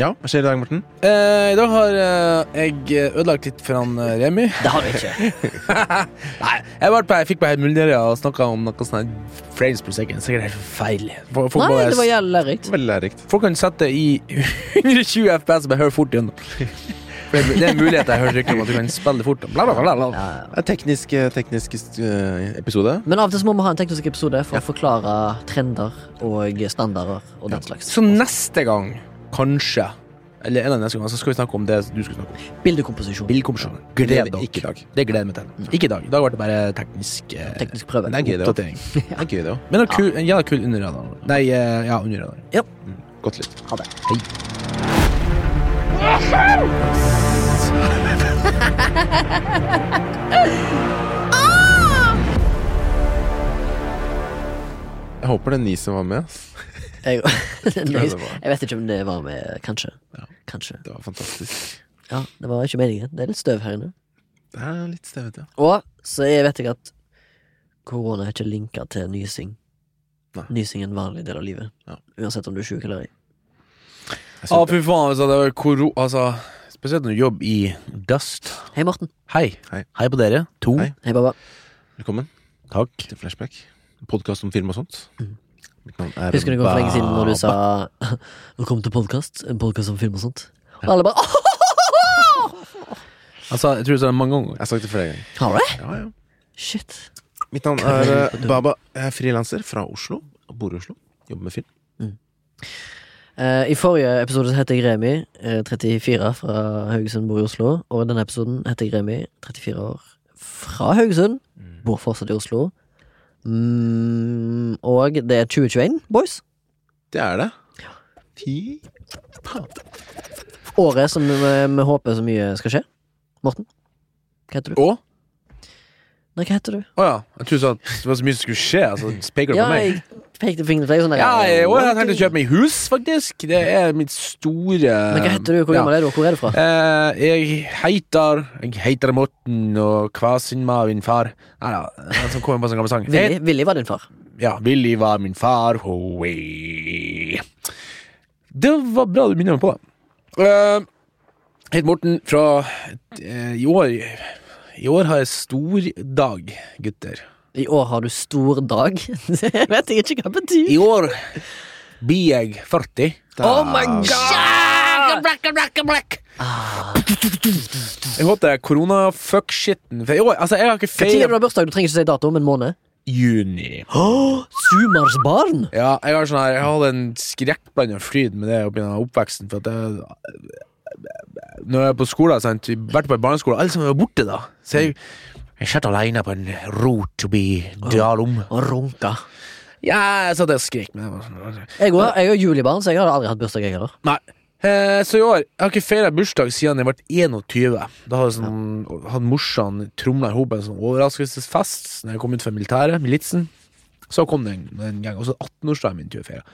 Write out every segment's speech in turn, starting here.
Ja, hva skjer i dag, Morten? Eh, I dag har eh, jeg ødelagt litt for han eh, Remi. Det har vi ikke. Nei, jeg, var på, jeg fikk på Mulderøya og snakka om noe sånn frames per second. Sikkert helt feil. Folk, folk, Nei, bare- det var jævlig lærerikt. Veldig lærerikt. folk kan sette i 120 FPS Men jeg hører fort gjennom. For Det det er en mulighet jeg hørte rykter om at du kan spille fort. Bla, bla, bla, bla. Ja, ja. Det er teknisk, eh, teknisk eh, episode. Men av og til så må vi ha en teknisk episode for å forklare trender og standarder og den slags. Så neste gang, kanskje, eller en av neste gang, så skal vi snakke om det du skulle snakke om. Bildekomposisjon. Bildekomposisjon. Det Gled er dere. ikke i dag. Det gleder jeg meg til. Ikke i dag. I dag ble det bare teknisk, eh, Teknisk prøve. Det er gøy, det. Det er gøy, det òg. Men en kul, en jævla kul under radaren. Nei, eh, ja, under radaren. Godt litt. Ha det. Jeg håper det er ni som var med. Jeg, jeg vet ikke om det var med, kanskje. Ja. Kanskje. Det var fantastisk. Ja, det var ikke meningen. Det er litt støv her inne. Det er litt støvete, ja. Og så jeg vet jeg at korona er ikke linka til nysing. Nei. Nysing er en vanlig del av livet. Ja. Uansett om du er sjuk eller ei. Å, fy faen, altså, det var koro... Altså, spesielt når du jobber i Dust. Hei, Morten. Hei. Hei. Hei på dere. To. Hei. Hei, Baba. Velkommen Takk. til Flashback. Podkast om film og sånt. Mm. Er Husker du det for lenge siden når du sa 'Velkommen til podkast'? En podkast om film og sånt? Og alle bare Altså, jeg tror du sa det mange ganger. Jeg har sagt det flere ganger. Har du det? Ja, ja. Shit. Mitt navn er uh, Baba. Jeg er frilanser fra Oslo. Jeg Bor i Oslo. Jobber med film. Eh, I forrige episode så heter jeg Remi, uh, 34 fra Haugesund, bor i Oslo. Og i denne episoden heter jeg Remi, 34 år, fra Haugesund, bor fortsatt i Oslo. Mm, og det er 2021, boys. Det er det. Ti Året som vi, vi håper så mye skal skje. Morten, hva heter du? Å? Nei, hva heter du? Å ja. Jeg trodde du sa at det var så mye som skulle skje. Altså, speker Ja, på meg. jeg pekte fingeren på deg. Sånn der, Ja, jeg, jeg har tenkt å kjøpe meg hus, faktisk. Det er mitt store Men hva heter du? Hvor gammel er du? og Hvor er du fra? Eh, jeg heter Jeg heter Morten, og hva sin min far? Nei da, den som kommer på en sånn gammel sang. Willy, Willy var din far. Ja, Willy var min far. Hoi. Det var bra du minner meg på det. Eh, jeg heter Morten fra eh, I år I år har jeg stor dag, gutter. I år har du stor dag. Det vet jeg ikke hva det betyr. I år blir jeg 40. Oh my god! Jeg håper det er korona-fuck-shitten. For i altså, jeg har ikke tid er det du har bursdag? Du trenger ikke si dato, men måned. juni. Sumarsbarn! Ja, jeg har sånn her Jeg hadde en skrekkblanda fryd med det oppi oppveksten. For at jeg, når jeg er på skolen, sant, i- vært på barneskolen, barneskole, alle som er borte, da. Så jeg, jeg satt alene på en rot oppi Dalom. Og runka. Ja, jeg satt og skrek. Men Jeg òg- jeg er jo julibarn, så jeg hadde aldri hatt bursdag, jeg heller. Nei. Eh, så i år Jeg har ikke feira bursdag siden jeg ble 21. Da hadde, sånn, hadde morsan tromla i hop en sånn overraskelsesfest Når jeg kom ut fra militæret, militsen. Så kom det en, en gang. Og så 18-årsdagen min til å feire.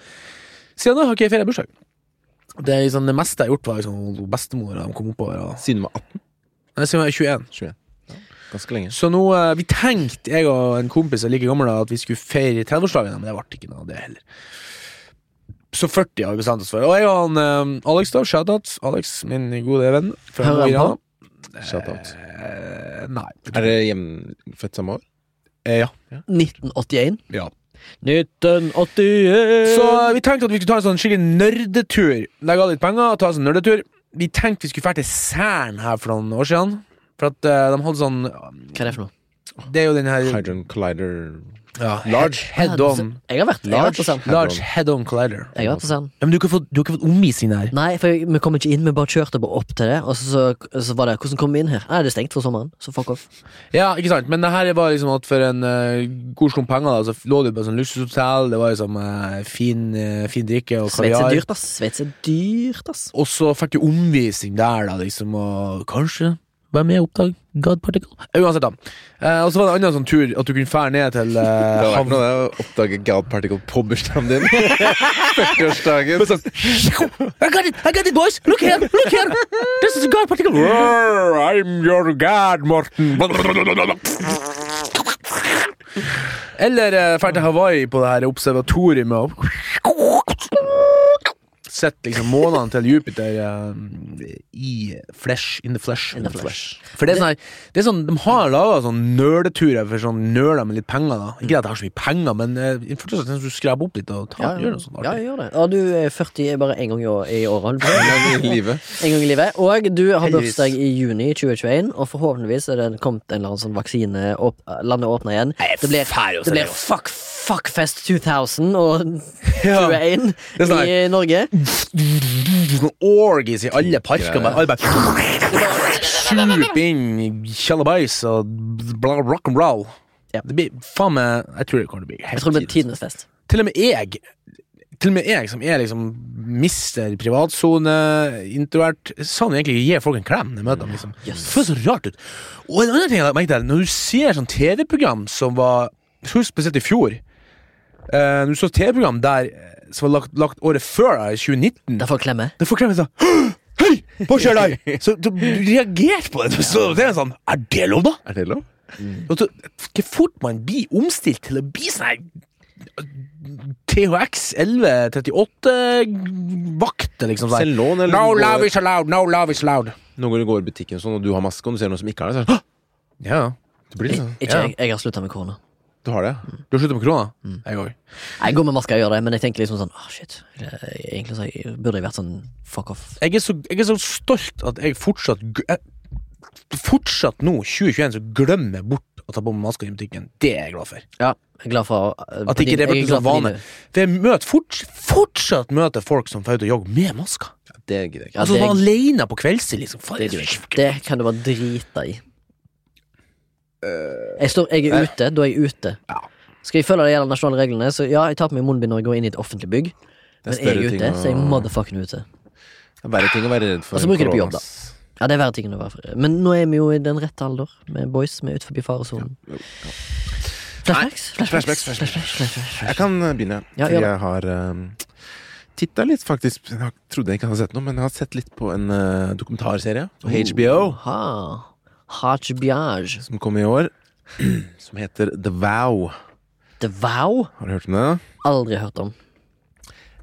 Siden da har ikke jeg feira bursdag. Det, er liksom, det meste jeg har gjort, var liksom bestemor de kom oppover. Og, Siden du var 18? Nei, siden jeg var 21. 21. Ganske lenge. Så nå, eh, vi tenkte, jeg og en kompis er like gammel, at vi skulle feire 30-årsdagen, men det ble ikke noe av det heller. Så 40 har vi bestemt oss for. Og jeg og han, eh, Alex, da, shout-out. Alex, min gode venn. fra Hører Mo han i? Rana. Shout-out. Eh, nei. Er dere hjemfødt samme år? Eh, ja. 1981. ja. 1981 Så eh, vi tenkte at vi skulle ta en sånn skikkelig nerdetur. Legge av litt penger og ta en sånn nerdetur. Vi tenkte vi skulle dra til Cern her for noen år siden. For at eh, de hadde sånn Hva er det for noe? Det er jo den her Hydron Collider ja, Large. Head on. Jeg har vært, jeg har vært på. Large head on collider. Jeg har vært på Cern. Ja, men du har ikke fått, du har ikke fått omvisning der. Nei, for jeg- vi kom ikke inn, vi bare kjørte bare opp til det. Og så, så var det 'Hvordan kom vi inn her?' Nei, det er stengt for sommeren, så fuck off. Ja, ikke sant, men det her var liksom at for en uh, god slump penger da, så lå du på et sånn luksushotell, det var liksom eh, fin, eh, fin drikke og Sveits er kaviar. dyrt, ass. Sveits er dyrt, ass. Og så fikk du omvisning der, da, liksom, og kanskje være med og oppdage God Particle. Eh, Uansett, da. Eh, og så var det en annen sånn tur, at du kunne fære ned til Det uh, hadde noe å oppdage God Particle på bursdagen din. 40-årsdagen. I got it, I got it, boys! Look here, look here! This is God Particle! I'm your God, Morten! Eller dra eh, til Hawaii på det her observatoriet med sett liksom månene til Jupiter uh, i flesh, in the flesh. In the flesh. For det er sånn, her- det er sånn De har laga sånn nerdeturer for sånn nerder med litt penger. da Ikke at jeg har så mye penger, men uh, fortsatt sånn at du skraper opp litt og tar, Ja, gjør noe sånt ja, jeg gjør det. Ja, du er 40 bare én gang i, år, i året. En gang i livet. Og du har bursdag i juni 2021, og forhåpentligvis er det kommet en eller annen sånn vaksine. opp, landet åpner igjen. Det blir, det blir fuck, fuckfest 2000 og 21 Ja. Sånn i Norge. Sånn orgies i alle parker. Men alle bare Sup inn tjallabais og bla, rock and roll. Ja. Det blir faen meg Jeg tror det kommer til å bli Jeg helt tror det blir tidenes fest. Til og med jeg Til og med jeg som er liksom mister privatsone, introvert, sånn egentlig gi folk en klem når jeg møter dem. Liksom. Yes. Det føles så rart ut. Og en annen ting jeg merket, når du ser sånn TV-program som var jeg spesielt i fjor Uh, Når du så TV-program der som var lagt, lagt året før, da, i 2019 Da får klemme. Da får klemme sånn Hei, hva skjer der? Så du reagerte på det. Så det er sånn Er det lov, da? Er det lov? Mm. så, Hvor fort man blir omstilt til å bli sånn her THX 1138-vakter, liksom. sånn. Selv lån, No du love is allowed, no love is allowed. noen ganger du går i butikken sånn, og du har maske, og du ser noen som ikke har det, så er det sånn, «Hå!» Ja. Det blir sånn. Ikke Ja. jeg. Jeg har slutta med korona. Du har det? Du har sluttet med korona? Jeg òg. Jeg går med maske, jeg gjør det, men jeg tenker liksom sånn ah, shit. Egentlig så jeg, burde jeg vært sånn fuck off. Jeg, er så- jeg er så stolt at jeg fortsatt jeg, Fortsatt nå, 2021, så glemmer bort å ta på meg maska i butikken. Det er jeg glad for. Ja, jeg er glad for uh, At ikke det glad sånn vane. For jeg møter fort, fortsatt møter folk som får ut og jogge med masker. Ja, det gidder jeg ikke. Ja, altså det- sånn alene på kveldstid, liksom. Faen, Det det. Det kan du bare drite i. Jeg, står, jeg er ute, da er jeg ute. Ja. Skal jeg følge de gjeldende nasjonale reglene, så ja, jeg tar på meg munnbind når jeg går inn i et offentlig bygg. Men jeg er ute, så er jeg motherfucking ute. Det er verre ting å være redd for. Og så bruker du på jobb, korona. Ja, det er verre ting å være for- Men nå er vi jo i den rette alder, med boys. Vi er utenfor faresonen. Ja. flashbacks, Flashbacks? Flashbacks? Jeg kan begynne, Ja, fordi jeg har um, titta litt, faktisk. Jeg trodde jeg ikke hadde sett noe, men jeg har sett litt på en uh, dokumentarserie på HBO Ha. Hajbiage. som kom i år, som heter The Vow. The Vow? Har du hørt om det? Aldri hørt om.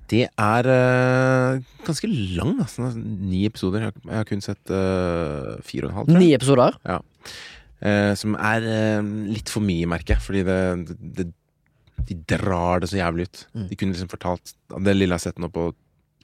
Det er uh, ganske lang, altså. Ni episoder. Jeg har, kun sett uh, fire og en halv. tror jeg. Ni episoder. Eh, som er litt for mye, merker jeg. Fordi det, det, de drar det så jævlig ut. Mm. De kunne liksom fortalt Det lille jeg har sett nå på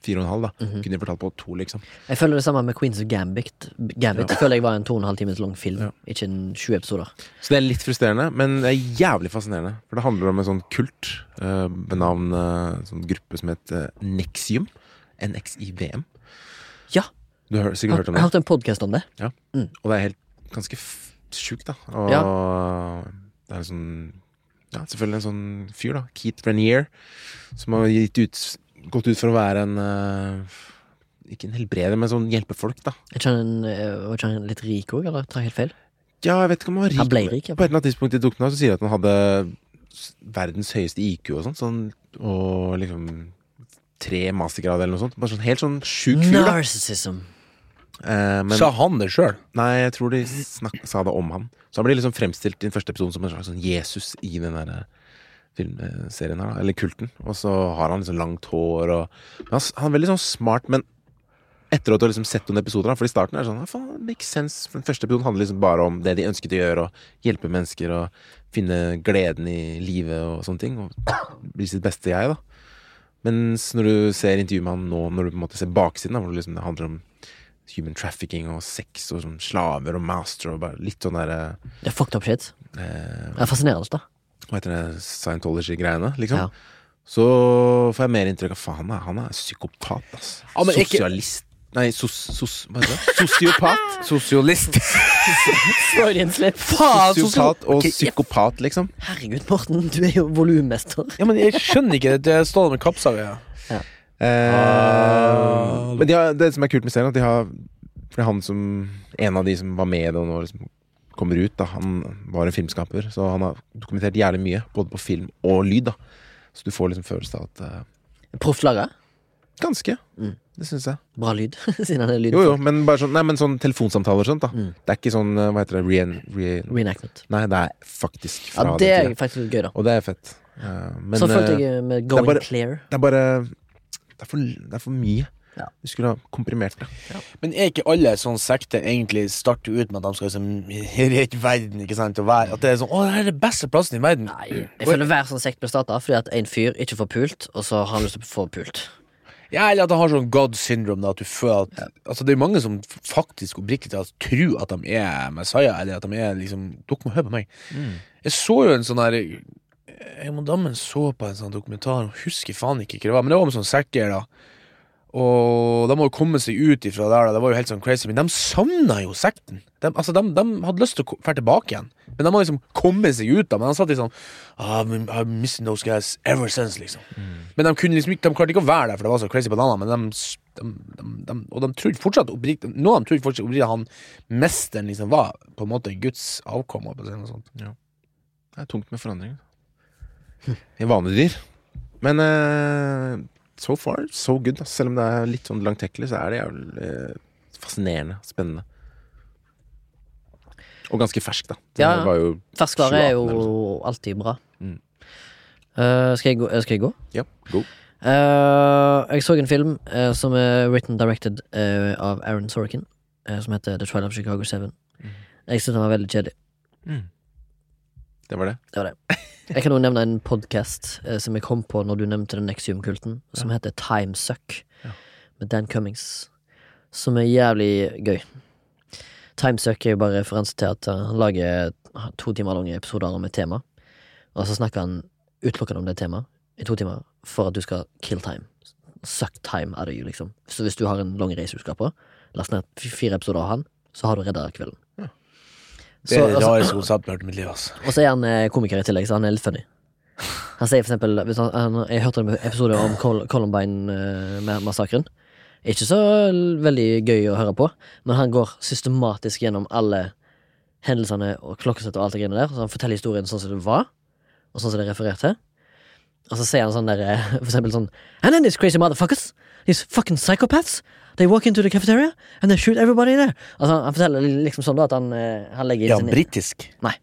fire og en halv, da. Mhm. Kunne de fortalt på to, liksom. Jeg føler det samme med Queens of Gambit. Gambit Ja. føler jeg var en to og en halv times lang film, Ja. ikke en 20 episoder. Så det er litt frustrerende, men det er jævlig fascinerende. For det handler om en sånn kult uh, ved navn eh, en sånn gruppe som heter Nexium. NXIVM. Ja. Du har sikkert hørt om Jeg har hørt en podkast om det. Og det er helt ganske sjukt, da. Og det er en sånn Ja, selvfølgelig en sånn fyr, da. Keith Renier. Som har gitt ut, gått ut for å være en uh, Ikke en helbreder, men sånn hjelpefolk, da. Er ikke han, eh, var ikke han litt rik òg, eller tar jeg helt feil? Ja, jeg vet ikke om han var rik. Han ble rik, ja. På et eller annet tidspunkt i dokumentet så sier de at han hadde verdens høyeste IQ og sånt. Sånn, og liksom tre mastergrader eller noe sånt. Bare sånn helt sånn sjuk fyr, da. Narcissism. Eh, men Sa han det sjøl? Nei, jeg tror de snak, sa det om han. Så han blir liksom fremstilt i den første episoden som en slags sånn Jesus i den der eh, filmserien her. Eller kulten. Og så har han liksom langt hår og han, er veldig sånn smart, men etter at du har liksom sett noen episoder, for i starten er det sånn, ja, faen, det makes sense. For den første episoden handler liksom bare om det de ønsket å gjøre, og hjelpe mennesker og finne gleden i livet og sånne ting. Og bli sitt beste jeg, da. Mens når du ser intervjuet med han nå, når du på en måte ser baksiden, da, hvor det liksom det handler om human trafficking og sex og sånn slaver og master og bare litt sånn derre Det er fucked up shit. eh, Det er fascinerende, da. Hva heter det, Scientology-greiene, liksom. Ja. Så får jeg mer inntrykk av faen, han er, han er psykopat, ass. Ja, men ikke- Sosialist Nei, sos, sos, hva heter det? Sosiopat. Sosialist. Freudian slip. Faen, Sosiopat og Ok, ja. psykopat, liksom. Herregud, Morten, du er jo volummester. Ja, men jeg skjønner ikke det. Det står med kappsaga. Ja. Eh, Ah. men de har, det som er kult med serien, at de har For det er han som En av de som var med og nå liksom kommer ut, da, han var en filmskaper, så han har dokumentert jævlig mye, både på film og lyd, da. Så du får liksom følelse av at uh, Proft laga. Ganske. Mm. Det syns jeg. Bra lyd, siden han er lyd. Jo, jo, men bare sånn Nei, men sånn telefonsamtaler og sånt, da. Mm. Det er ikke sånn eh, Hva heter det? Re, re, Reenactment. nei, det er faktisk Ja, fra det den er det, faktisk gøy, da. Og det er fett. Eh, men Så følte eh, jeg med Going Going bare- Clear. det er bare det, er for, det er for mye. Ja. Du skulle ha komprimert det. Men er ikke alle sånne sekter egentlig starter ut med at de skal liksom redde verden, ikke sant? Og være, at det er sånn 'Å, det her er den beste plassen i verden'. Nei, jeg føler hver sånn sekt blir starta fordi at en fyr ikke får pult, og så har han lyst til å få pult. Ja, eller at han har sånn God syndrome. Da, at du føler at Altså Det er mange som faktisk oppriktig talt tror at de er Messiah, eller at de er liksom Dere må høre på meg. Jeg så jo en sånn her Jeg og dammen så på en sånn dokumentar, og husker faen ikke hva det var, men det var om sånn sekter, da. Og de må jo komme seg ut ifra der. Det var jo helt sånn crazy. Men de savna jo sekten. De, altså, de, de hadde lyst til å dra tilbake igjen. Men de må liksom komme seg ut da. Men de satt liksom sånn I've missed those guys ever since, liksom. Men de kunne liksom De klarte ikke å være der, for det var så crazy andre, men de, de, de, de Og de trodde fortsatt oppriktig Noen av trodde fortsatt oppriktig han mesteren liksom var på en måte Guds avkom. sånt. Det er tungt med forandring. I vanedyr. Men eh, so far, so good. Da. Selv om det er litt sånn langtekkelig, så er det jævlig eh, fascinerende. Spennende. Og ganske fersk, da. Den Ja. var jo Ferskvare er 2018 eller jo alltid bra. Mm. Uh, skal, jeg gå, eh, skal jeg gå? Ja, go. Uh, jeg så en film uh, som er written directed av Aaron Sorkin, som heter The Trial of Chicago 7. Jeg syntes den var veldig kjedelig. Det var det. Det var det. Jeg kan også nevne en podkast eh, som jeg kom på når du nevnte den Nexium-kulten, som heter Timesuck, Ja. med Dan Cummings, som er jævlig gøy. Timesuck er jo bare referanse til at han lager to timer lange episoder om et tema, og så snakker han utelukkende om det temaet i to timer for at du skal kill time. Suck time er det jo, liksom. Så hvis du har en lang reise du skal på, last ned fire episoder av han, så har du redda kvelden. Det er det rareste konseptet jeg har hørt i mitt liv. Altså. og så er han eh, komiker i tillegg, så han er litt funny. Han sier for eksempel hvis han, han, Jeg hørte en episode om Col Columbine-massakren. Ikke så veldig gøy å høre på, men han går systematisk gjennom alle hendelsene og klokkesett og alt det greiene der. Så han forteller historien sånn som det var, og sånn som det er referert til. Og så sier han sånn der eh, For eksempel sånn And then these crazy motherfuckers, these fucking psychopaths, they walk into the cafeteria and they shoot everybody there. Altså, han forteller liksom sånn da at han, eh, han legger inn Ja, sin britisk. Nei.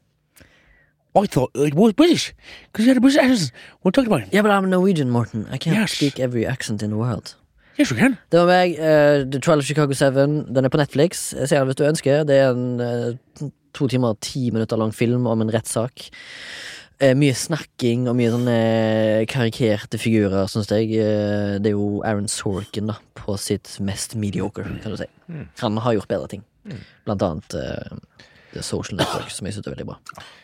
I thought it was British. Because you had a British accent. You talking about? Yeah, but I'm Norwegian, Morten. I can't Yes. speak every accent in the world. Yes, you can. Det var meg. Uh, The Trial of Chicago 7. Den er på Netflix. Jeg ser den hvis du ønsker. Det er en uh, to timer og ti minutter lang film om en rettssak. Eh, mye snakking og mye sånne karikerte figurer, syns jeg. Eh, det er jo Aaron Sorkin da på sitt mest mediocre, kan du si. Han har gjort bedre ting. Blant annet eh, The Social Network, som jeg syns er veldig bra.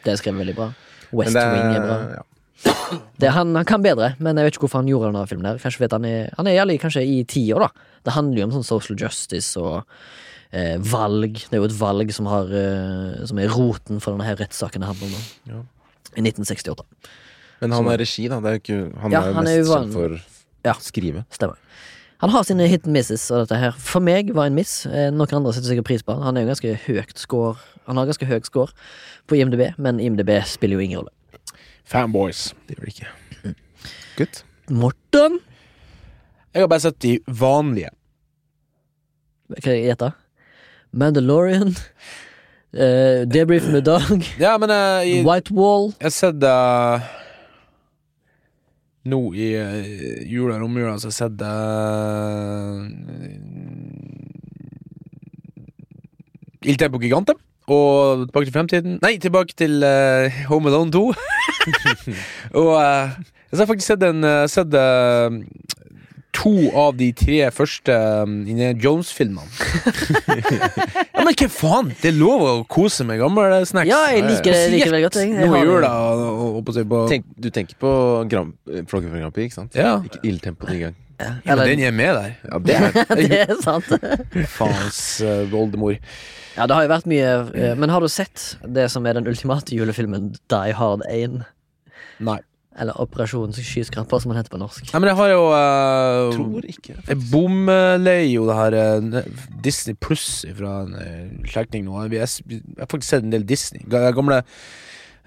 Det er skrevet veldig bra. West det Wing er bra. ja. Det, han, han kan bedre, men jeg vet ikke hvorfor han gjorde denne filmen. der Kanskje vet han er Han er jævlig, kanskje i tiår, da. Det handler jo om sånn social justice og eh, valg. Det er jo et valg som, har, eh, som er roten for denne her rettssaken det handler om. Ja. I 1968. Men han er regi, da. Det er ikke, han Ja, er jo han er mest kjent for Ja. skrive. Stemmer. Han har sine hit and misses, og dette her for meg var en miss. Eh, Noen andre setter sikkert pris på han. Han er jo ganske høyt score Han har ganske høy score på IMDb, men IMDb spiller jo ingen rolle. Fanboys. Det gjør de ikke. Good. Morten! Jeg har bare sett de vanlige. Hva jeg gjette? Mandalorian. Uh, Debrief med Dag. Ja, men uh, i, White Wall. jeg har sett uh, Nå i uh, jula romjula så har jeg sett uh, Il Tempo Gigante. Og Tilbake til fremtiden Nei, tilbake til uh, Home Alone 2. og uh, jeg har faktisk sett, en, eh, sett eh, to av de tre første um, Indiana Jones-filmene. ja, men hva faen? Det er lov å kose med gamle snacks. Ja, jeg liker det, jeg liker det veldig godt. Jeg. Nå i jula Tenk, du tenker på Grand, for Grand Prix, ikke sant? Ja. Ikke ildtempo den gang. Ja, men den er med der. Ja, det er det er sant. Faens uh, oldemor. Ja, det har jo vært mye uh, Men har du sett det som er den ultimate julefilmen, Die Hard 1? Nei. Eller Operasjon skyskraper, som den heter på norsk. Nei, men jeg har jo uh, Tror ikke Jeg bomleier jo det her uh, Disney Pluss fra en uh, slektning nå. Jeg, jeg, jeg har faktisk sett en del Disney. Ga- Gamle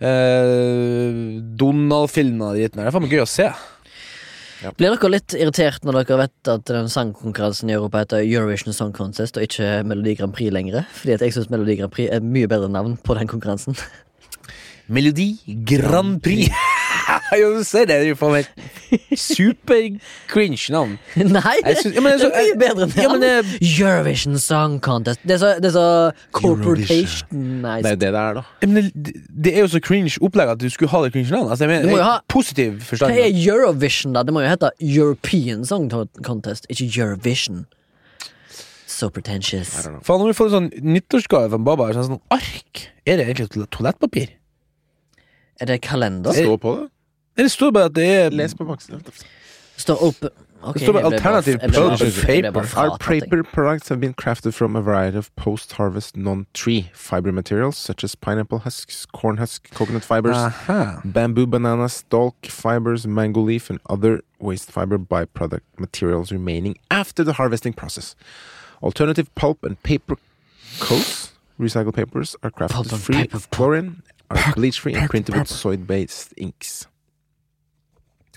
uh, Donald-filmer. og dritten her. Det er faen meg gøy å se. Blir dere litt irritert når dere vet at den sangkonkurransen i Europa heter Eurovision Song Contest og ikke Melodi Grand Prix lenger? Fordi at jeg syns Melodi Grand Prix er mye bedre navn på den konkurransen. Melodi Grand Prix. Jo, du ser det, det er faen meg et super-cringe navn. Nei, Jeg synes- ja, men det så- er mye bedre enn det. Ja, men det- Eurovision Song Contest. Det er så, det er så corporation Det er jo det det er, da. Men det, det er jo så cringe opplegg at du skulle ha det cringe navnet. Altså, jeg mener, Du må jo ha- positiv Hva forstand. er Eurovision, da? Det må jo hete European Song Contest, ikke Eurovision. So pretentious. Faen, om vi får en sånn nyttårsgave fra Baba, sånn, sånn ark Er det egentlig toalettpapir? Er det kalender? Det står på det. Eller står det bare at det er Les på baksiden. Står opp Ok, Det står bare jeg alternative jeg ble bare- pulp jeg paper. Our paper products have been crafted from a variety of post-harvest non-tree fiber materials such as pineapple husks, corn husk, coconut fibers, Aha. bamboo, banana, stalk fibers, mango leaf, and other waste fiber byproduct materials remaining after the harvesting process. Alternative pulp and paper coats, recycled papers, are crafted Pulp free paper of chlorine, are bleach-free, and printed with soy-based inks.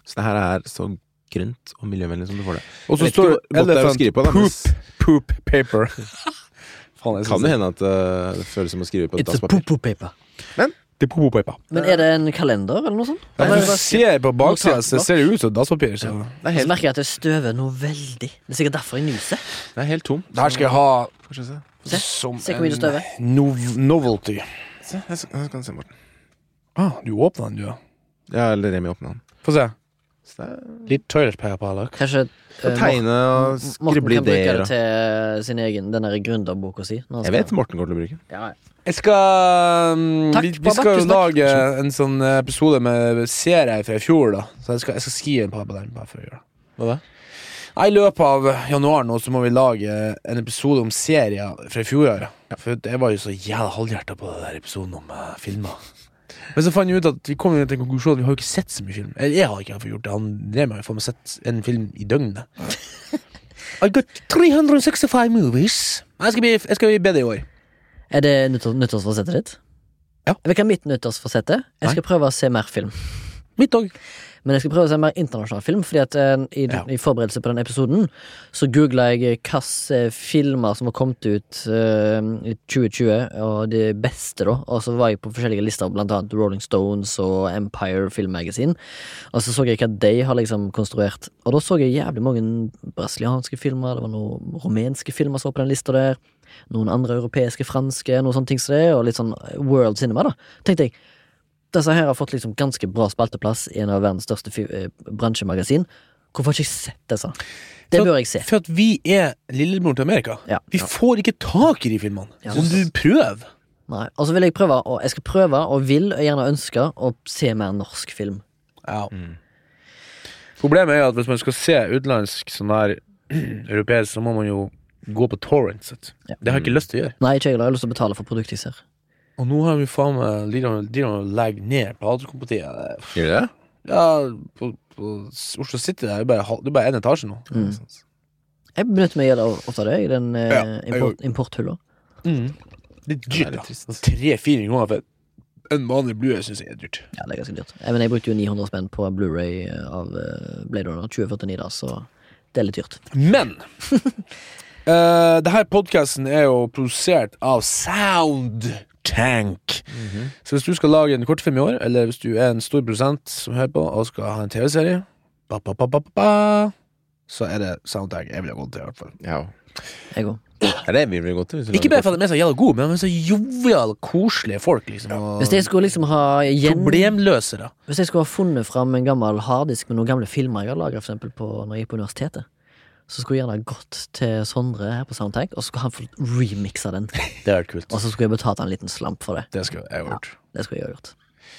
Så det her er så grønt og miljøvennlig som du får det. Og så står det på, da, poop, poop paper. Faen, jeg Kan det hende at uh, det føles som å skrive på et It's dasspapir. paper. Det er poop paper. Men er det en kalender, eller noe sånt? Ja, du bare- ser på baksida, så ser det ut som dasspapir. Så. Det er Så merker jeg at det støver noe veldig. Det er sikkert derfor jeg nyser. det er helt tom. Det her skal jeg ha se. Se, som se hvor mye det støver. nov novelty. Se, jeg skal, jeg kan se, Morten. Ah, du åpna den, du, ja. Ja, eller Remi åpna den. Få se. Så det er, Litt toilet paper på alle. Kanskje kan eh, tegne og Morten- Morten kan bruke det til sin egen Den der gründerboka si. Jeg skal- vet Morten går til å bruke den. Ja, ja. Jeg skal um, Takk, vi, vi skal jo lage en sånn eh, episode med serier fra i fjor, da. Så jeg skal, jeg skal skrive en par på den. Bare for å gjøre. Hva da? I løpet av januar nå så må vi lage en episode om serier fra i fjor. Ja. For jeg var jo så jævla halvhjerta på den der episoden om uh, filmer. Men så fant jeg ut at vi kom til en konklusjon at vi har jo ikke sett så mye film. Eller jeg har ikke gjort det. Han drev jo faen meg sett en film i døgnet. I got 365 movies. Jeg skal bli, jeg skal bli bedre i år. Er det nyttårsforsettet ditt? Ja. Vet er hva mitt nyttårsforsett? Jeg skal prøve å se mer film. Mitt òg. Men jeg skal prøve å se mer internasjonal film, Fordi at eh, i, Ja. i forberedelse på den episoden så googla jeg hvilke filmer som var kommet ut eh, i 2020, og de beste, da. Og så var jeg på forskjellige lister, blant annet Rolling Stones og Empire Film Magazine. Og så så jeg hva de har liksom konstruert. Og da så jeg jævlig mange brasilianske filmer, det var noen rumenske filmer som var på den lista der. Noen andre europeiske, franske, noe sånne ting som det, og litt sånn world cinema, da. Tenkte jeg. Disse her har fått liksom ganske bra spalteplass i en av verdens største eh, bransjemagasin. Hvorfor har ikke jeg sett disse? Det For- bør jeg se. For at vi er lillebroren til Amerika. Ja. Vi får ikke tak i de filmene. Ja. Så du prøv. Nei. Og så vil jeg prøve, og jeg skal prøve, og vil og gjerne ønske, å se mer norsk film. Ja. Problemet er at hvis man skal se utenlandsk sånn her europeisk, så må man jo gå på torrents. Ja. Det har jeg ikke lyst til å gjøre. Nei, ikke jeg heller. Jeg har lyst til å betale for produktet jeg ser. Og nå har vi faen meg De legger ned platekompatiet. Gjør de det? Ja, på, på Oslo City det er bare, det er bare én etasje nå. Mm. Jeg benytter meg av det i den eh, Ja, import, importhylla. Det er dyrt, da. Tre-fire kroner for en vanlig blue syns jeg er dyrt. Ja, det er ganske dyrt. Jeg, Men jeg brukte jo 900 spenn på Blu-ray av eh, Blade Runner 2049, da, så det er litt dyrt. Men uh, det her podkasten er jo produsert av Soundtank. Så hvis du skal lage en kortfilm i år, eller hvis du er en stor produsent som hører på og skal ha en TV-serie, ba, ba, ba, ba, ba, ba, så er det Soundtag jeg vil ha gått til, i hvert fall. Ja. Jeg òg. Ja, det vi gått til? Ikke bare fordi de er så jævla gode, men de er så joviale, koselige folk, liksom. Og Hvis jeg skulle liksom ha gjen... problemløsere. Hvis jeg skulle ha funnet fram en gammel harddisk med noen gamle filmer jeg har lagra når jeg gikk på universitetet, så skulle jeg gjerne gått til Sondre her på Soundtank, og så skulle han få remixa den. Det er kult. Og så skulle jeg betalt han en liten slamp for det. Det skulle jeg gjort. Ja, Det skulle jeg gjort.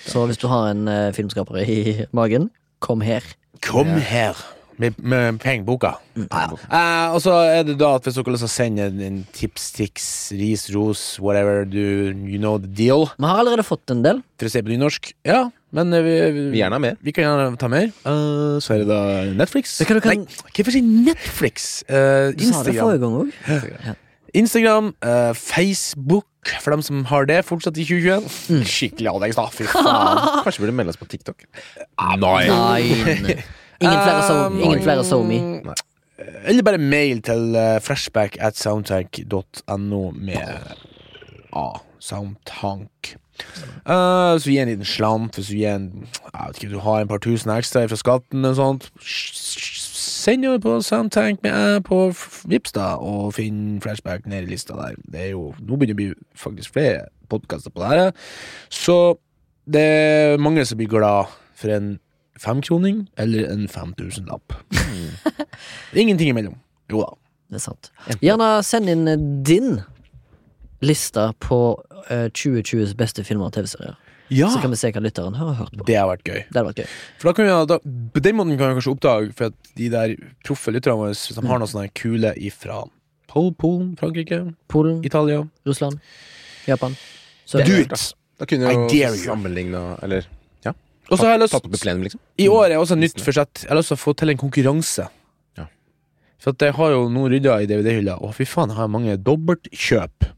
Så hvis du har en uh, filmskaper i magen, kom her. Kom her med, med pengeboka. Ja. Uh, og så er det da at hvis dere har lyst til å sende en, en tips, tics, ris, ros, whatever, do, you know the deal, Vi har allerede fått en del. for å se på nynorsk, ja, men eh, vi, vi, Vi gjerne mer. vi kan gjerne ta mer. Uh, så er det da Netflix. Det kan kan- Nei, hvorfor si Netflix? Eh, Du sa det Instagram. forrige gang òg. Instagram, eh, Facebook, for dem som har det fortsatt i 2021. Skikkelig avleggs, da. Fy faen. Kanskje burde melde oss på TikTok? Nei. Nei. Ingen flere so, Um, ingen flere so me. Eller bare mail til uh, flashback at soundtank.no med A. Soundtank. Eh, så gi en liten slant hvis du gir en Jeg vet ikke, du har en par tusen ekstra fra skatten og sånt. Send jo på Soundtank med jeg på Vips da, og finn flashback ned i lista der. Det er jo Nå begynner det å bli faktisk flere podkaster på det her. Så det er mange som blir glad for en femkroning eller en 5000-lapp. Ingenting imellom. Jo da. Det er sant. Gjerne send inn din liste på eh, 2020s beste filmer og TV-serier. Ja! Så kan vi se hva lytteren har hørt på. Det har vært gøy. Det hadde vært gøy. For da kan vi, da, På den måten kan vi kanskje oppdage For at de der proffe lytterne våre Hvis de har noen sånne kule ifra Pol- Polen, Frankrike, Polen, Italia Russland, Japan. Do it! Da kunne vi jo sammenligna Eller ja, Og så har jeg lyst plenum, liksom. I år er også nytt forsett. Jeg har lyst til å få til en konkurranse. Ja. For at jeg har jo nå rydda i DVD-hylla, og fy faen, jeg har mange dobbeltkjøp.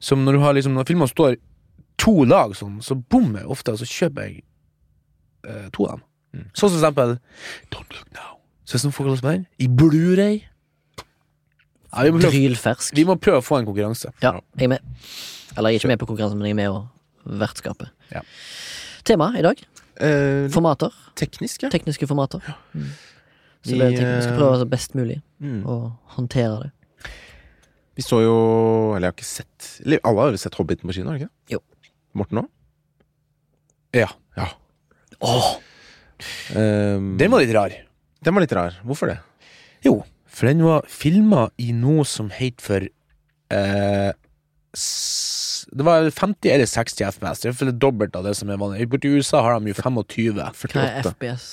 Som når du har liksom Når filmene står to lag sånn, så bommer jeg ofte, og så kjøper jeg eh, to av dem. Mm. Sånn som for eksempel Don't Look Now. Så som folk har lyst på den, I Blu-ray. Ja, vi, må prøve, Drylfersk. vi må prøve å få en konkurranse. Ja, jeg er med. Eller jeg er ikke med på konkurransen, men jeg er med og vertskapet. Ja. Tema i dag. Eh, Formater. Tekniske. Tekniske formater. Mm. Så Vi, det er teknisk. skal eh, prøve å være best mulig Mm. å håndtere det. Vi så jo Eller jeg har ikke sett eller, Alle har jo sett Hobbiten på kino, har ikke? Jo. Morten òg? Ja. Ja. Åh, Um, den var litt rar. den var litt rar. Hvorfor det? Jo, for den var filma i noe som het for eh, Det var 50 eller 60 FPS. Det er dobbelt av det som er vanlig. Borti USA har de jo 25. Hva er FPS?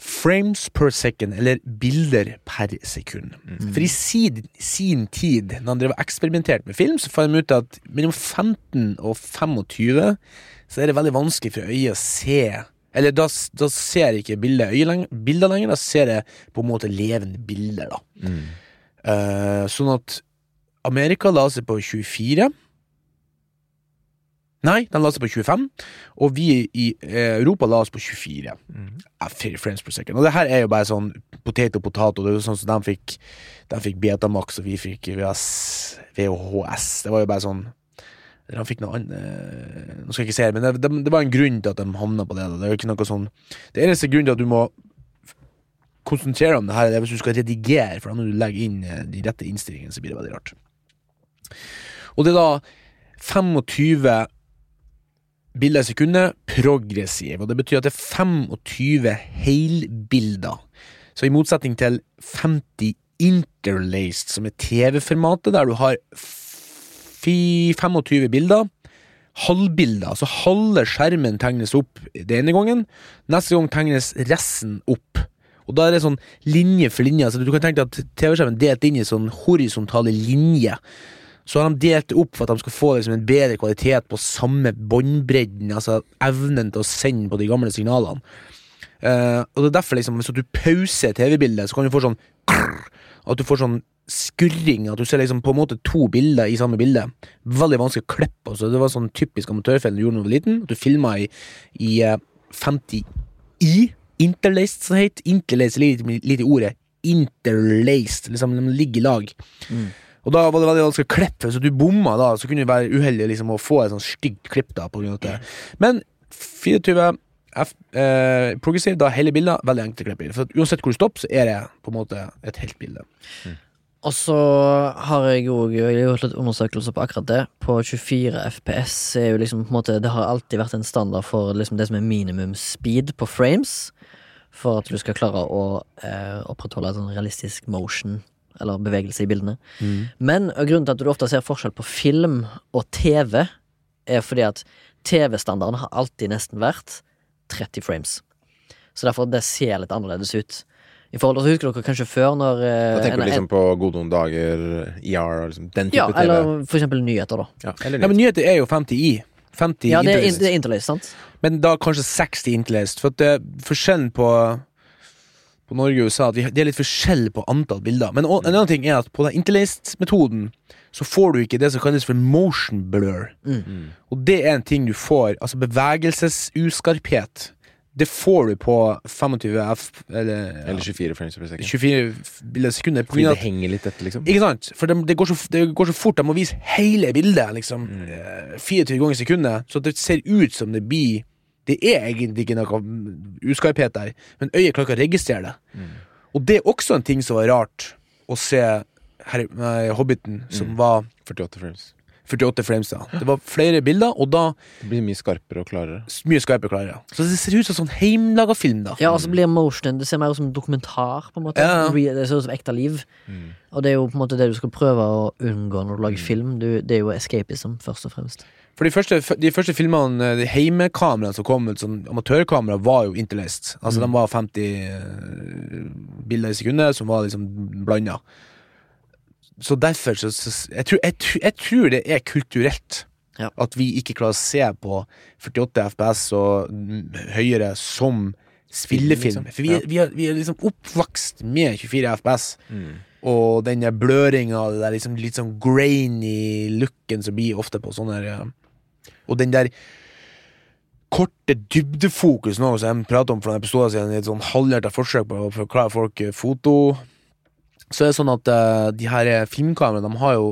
Frames per second, eller bilder per sekund. For i sin, sin tid, når han drev og eksperimenterte med film, så fant de ut at mellom 15 og 25 så er det veldig vanskelig for øyet å se Eller da, da ser ikke bildet øyet leng bilder lenger, da ser jeg på en måte levende bilder, da. Mm. Uh, sånn at Amerika la seg på 24. Nei, de la seg på 25, og vi i eh, Europa la oss på 24 Mm. frames per second. Og det her er jo bare sånn potet og potato. Det er jo sånn som de fikk De fikk Betamax, og vi fikk VHS. VHS. Det var jo bare sånn De fikk noe annet eh, Nå skal jeg ikke si det, men det, det, det var en grunn til at de havna på det. da. Det er jo ikke noe sånn Det eneste grunnen til at du må konsentrere deg om det her, det er hvis du skal redigere, for da må du legge inn eh, de rette innstillingene, så blir det veldig rart. Og det er da 25 bilder i sekundet progressiv, og det betyr at det er 25 helbilder. Så i motsetning til 50 interlaced, som er TV-formatet, der du har 25 bilder, halvbilder, altså halve skjermen tegnes opp den ene gangen, neste gang tegnes resten opp. Og da er det sånn linje for linje, altså du kan tenke deg at TV-skjermen er delt inn i sånn horisontale linjer. Så har de delt det opp for at de skal få liksom en bedre kvalitet på samme båndbredden, altså evnen til å sende på de gamle signalene. Uh, og det er derfor, liksom, hvis du pauser TV-bildet, så kan du få sånn krrr, At du får sånn skurring, at du ser liksom på en måte to bilder i samme bilde. Veldig vanskelig å klippe. Altså. Det var sånn typisk amatørfeil du gjorde da du var liten. At du filma i, i eh, 50i, interlaced, som det heter. Interlaced ligger litt i ordet. Interlaced, liksom de ligger i lag. Og da var det veldig vanskelig å klippe, så du bomma da, så kunne du være uheldig liksom, å få et sånn stygt klipp da, på grunn av det. Men 24 F, eh, progressiv, da hele bildet, veldig enkelt å klippe i. For at uansett hvor du stopper, så er det på en måte et helt bilde. Og så har jeg jo gjort litt undersøkelser på akkurat det. På 24 FPS er jo liksom på en måte Det har alltid vært en standard for liksom det som er minimum speed på frames. For at du skal klare å eh, opprettholde en sånn realistisk motion, eller bevegelse i bildene. Men grunnen til at du ofte ser forskjell på film og TV, er fordi at TV-standarden har alltid nesten vært 30 frames. Så derfor det ser litt annerledes ut. I forhold til, så Husker dere kanskje før når eh, Da tenker en- du liksom på gode noen dager, ER liksom den type Ja, TV. eller for eksempel nyheter, da. ja, nyheter. Ja, men nyheter er jo 50i. 50 Ja, det er, interlaced. er sant? Men da kanskje 60 interlaced. For at det er forskjellen på På Norge og USA at vi, Det er litt forskjell på antall bilder. Men en annen ting er at på den interlaced-metoden så får du ikke det som kalles for motion blur. Mm. Og det er en ting du får. Altså bevegelsesuskarphet. Det får du på 25 F eller, ja, Eller 24 frames per second. 24 bilder i sekundet. På Fordi det henger litt etter, liksom. Ikke sant? For det, det, går så, det går så fort. De må vise hele bildet. liksom Mm. 24 ganger i sekundet. Så det ser ut som det blir Det er egentlig ikke noe uskarphet der, men øyet klarer ikke å registrere det. Og det er også en ting som var rart å se her, nei, Hobbiten, som var 48 frames. 48 frames. ja. Det var flere bilder, og da Det blir mye skarpere og klarere. mye skarpere og klarere. Så det ser ut som sånn heimlaga film, da. Ja, og så blir motion Det ser mer ut som en dokumentar, på en måte. Ja. Det ser ut som ekte liv. Og det er jo på en måte det du skal prøve å unngå når du lager film. Du, det er jo escapism, først og fremst. For de første, de første filmene, eh, de heimekameraene som kom ut, sånn amatørkamera, var jo interlaced. Altså, de var 50 eh, bilder i sekundet, som var liksom blanda. Så derfor så, så jeg, tror, jeg, jeg tror det er kulturelt. Ja. At vi ikke klarer å se på 48 FPS og mm, høyere som spillefilm. liksom. For vi, er- vi, er, vi er liksom oppvokst med 24 FPS. Og den bløringa, det der liksom litt sånn grainy looken som blir ofte på sånne her, ja. Og den der korte dybdefokusen som jeg pratet om for noen episoder siden, i et sånn halvhjertet forsøk på å forklare folk eh, foto. Så er det sånn at uh, de her filmkameraene De har jo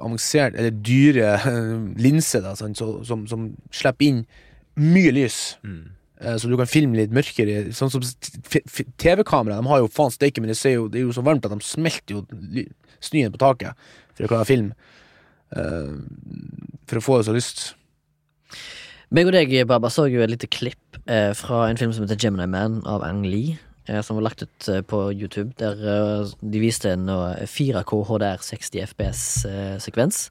avansert, eller dyre eh, linser da, sånn, så, som, som slipper inn mye lys. Eh, Så du kan filme litt mørkere. Sånn som f- f- TV-kamera. De har jo faen steike, men det, jo, det er jo så varmt at de smelter jo snøen på taket for å klare å filme. Uh, for å få det så lyst. Meg og deg, Baba, så jo et lite klipp eh, fra en film som heter Gemini Man av Ang Lee. Eh, som var lagt ut eh, på YouTube, der eh, de viste en eh, 4K HDR 60 FPS-sekvens.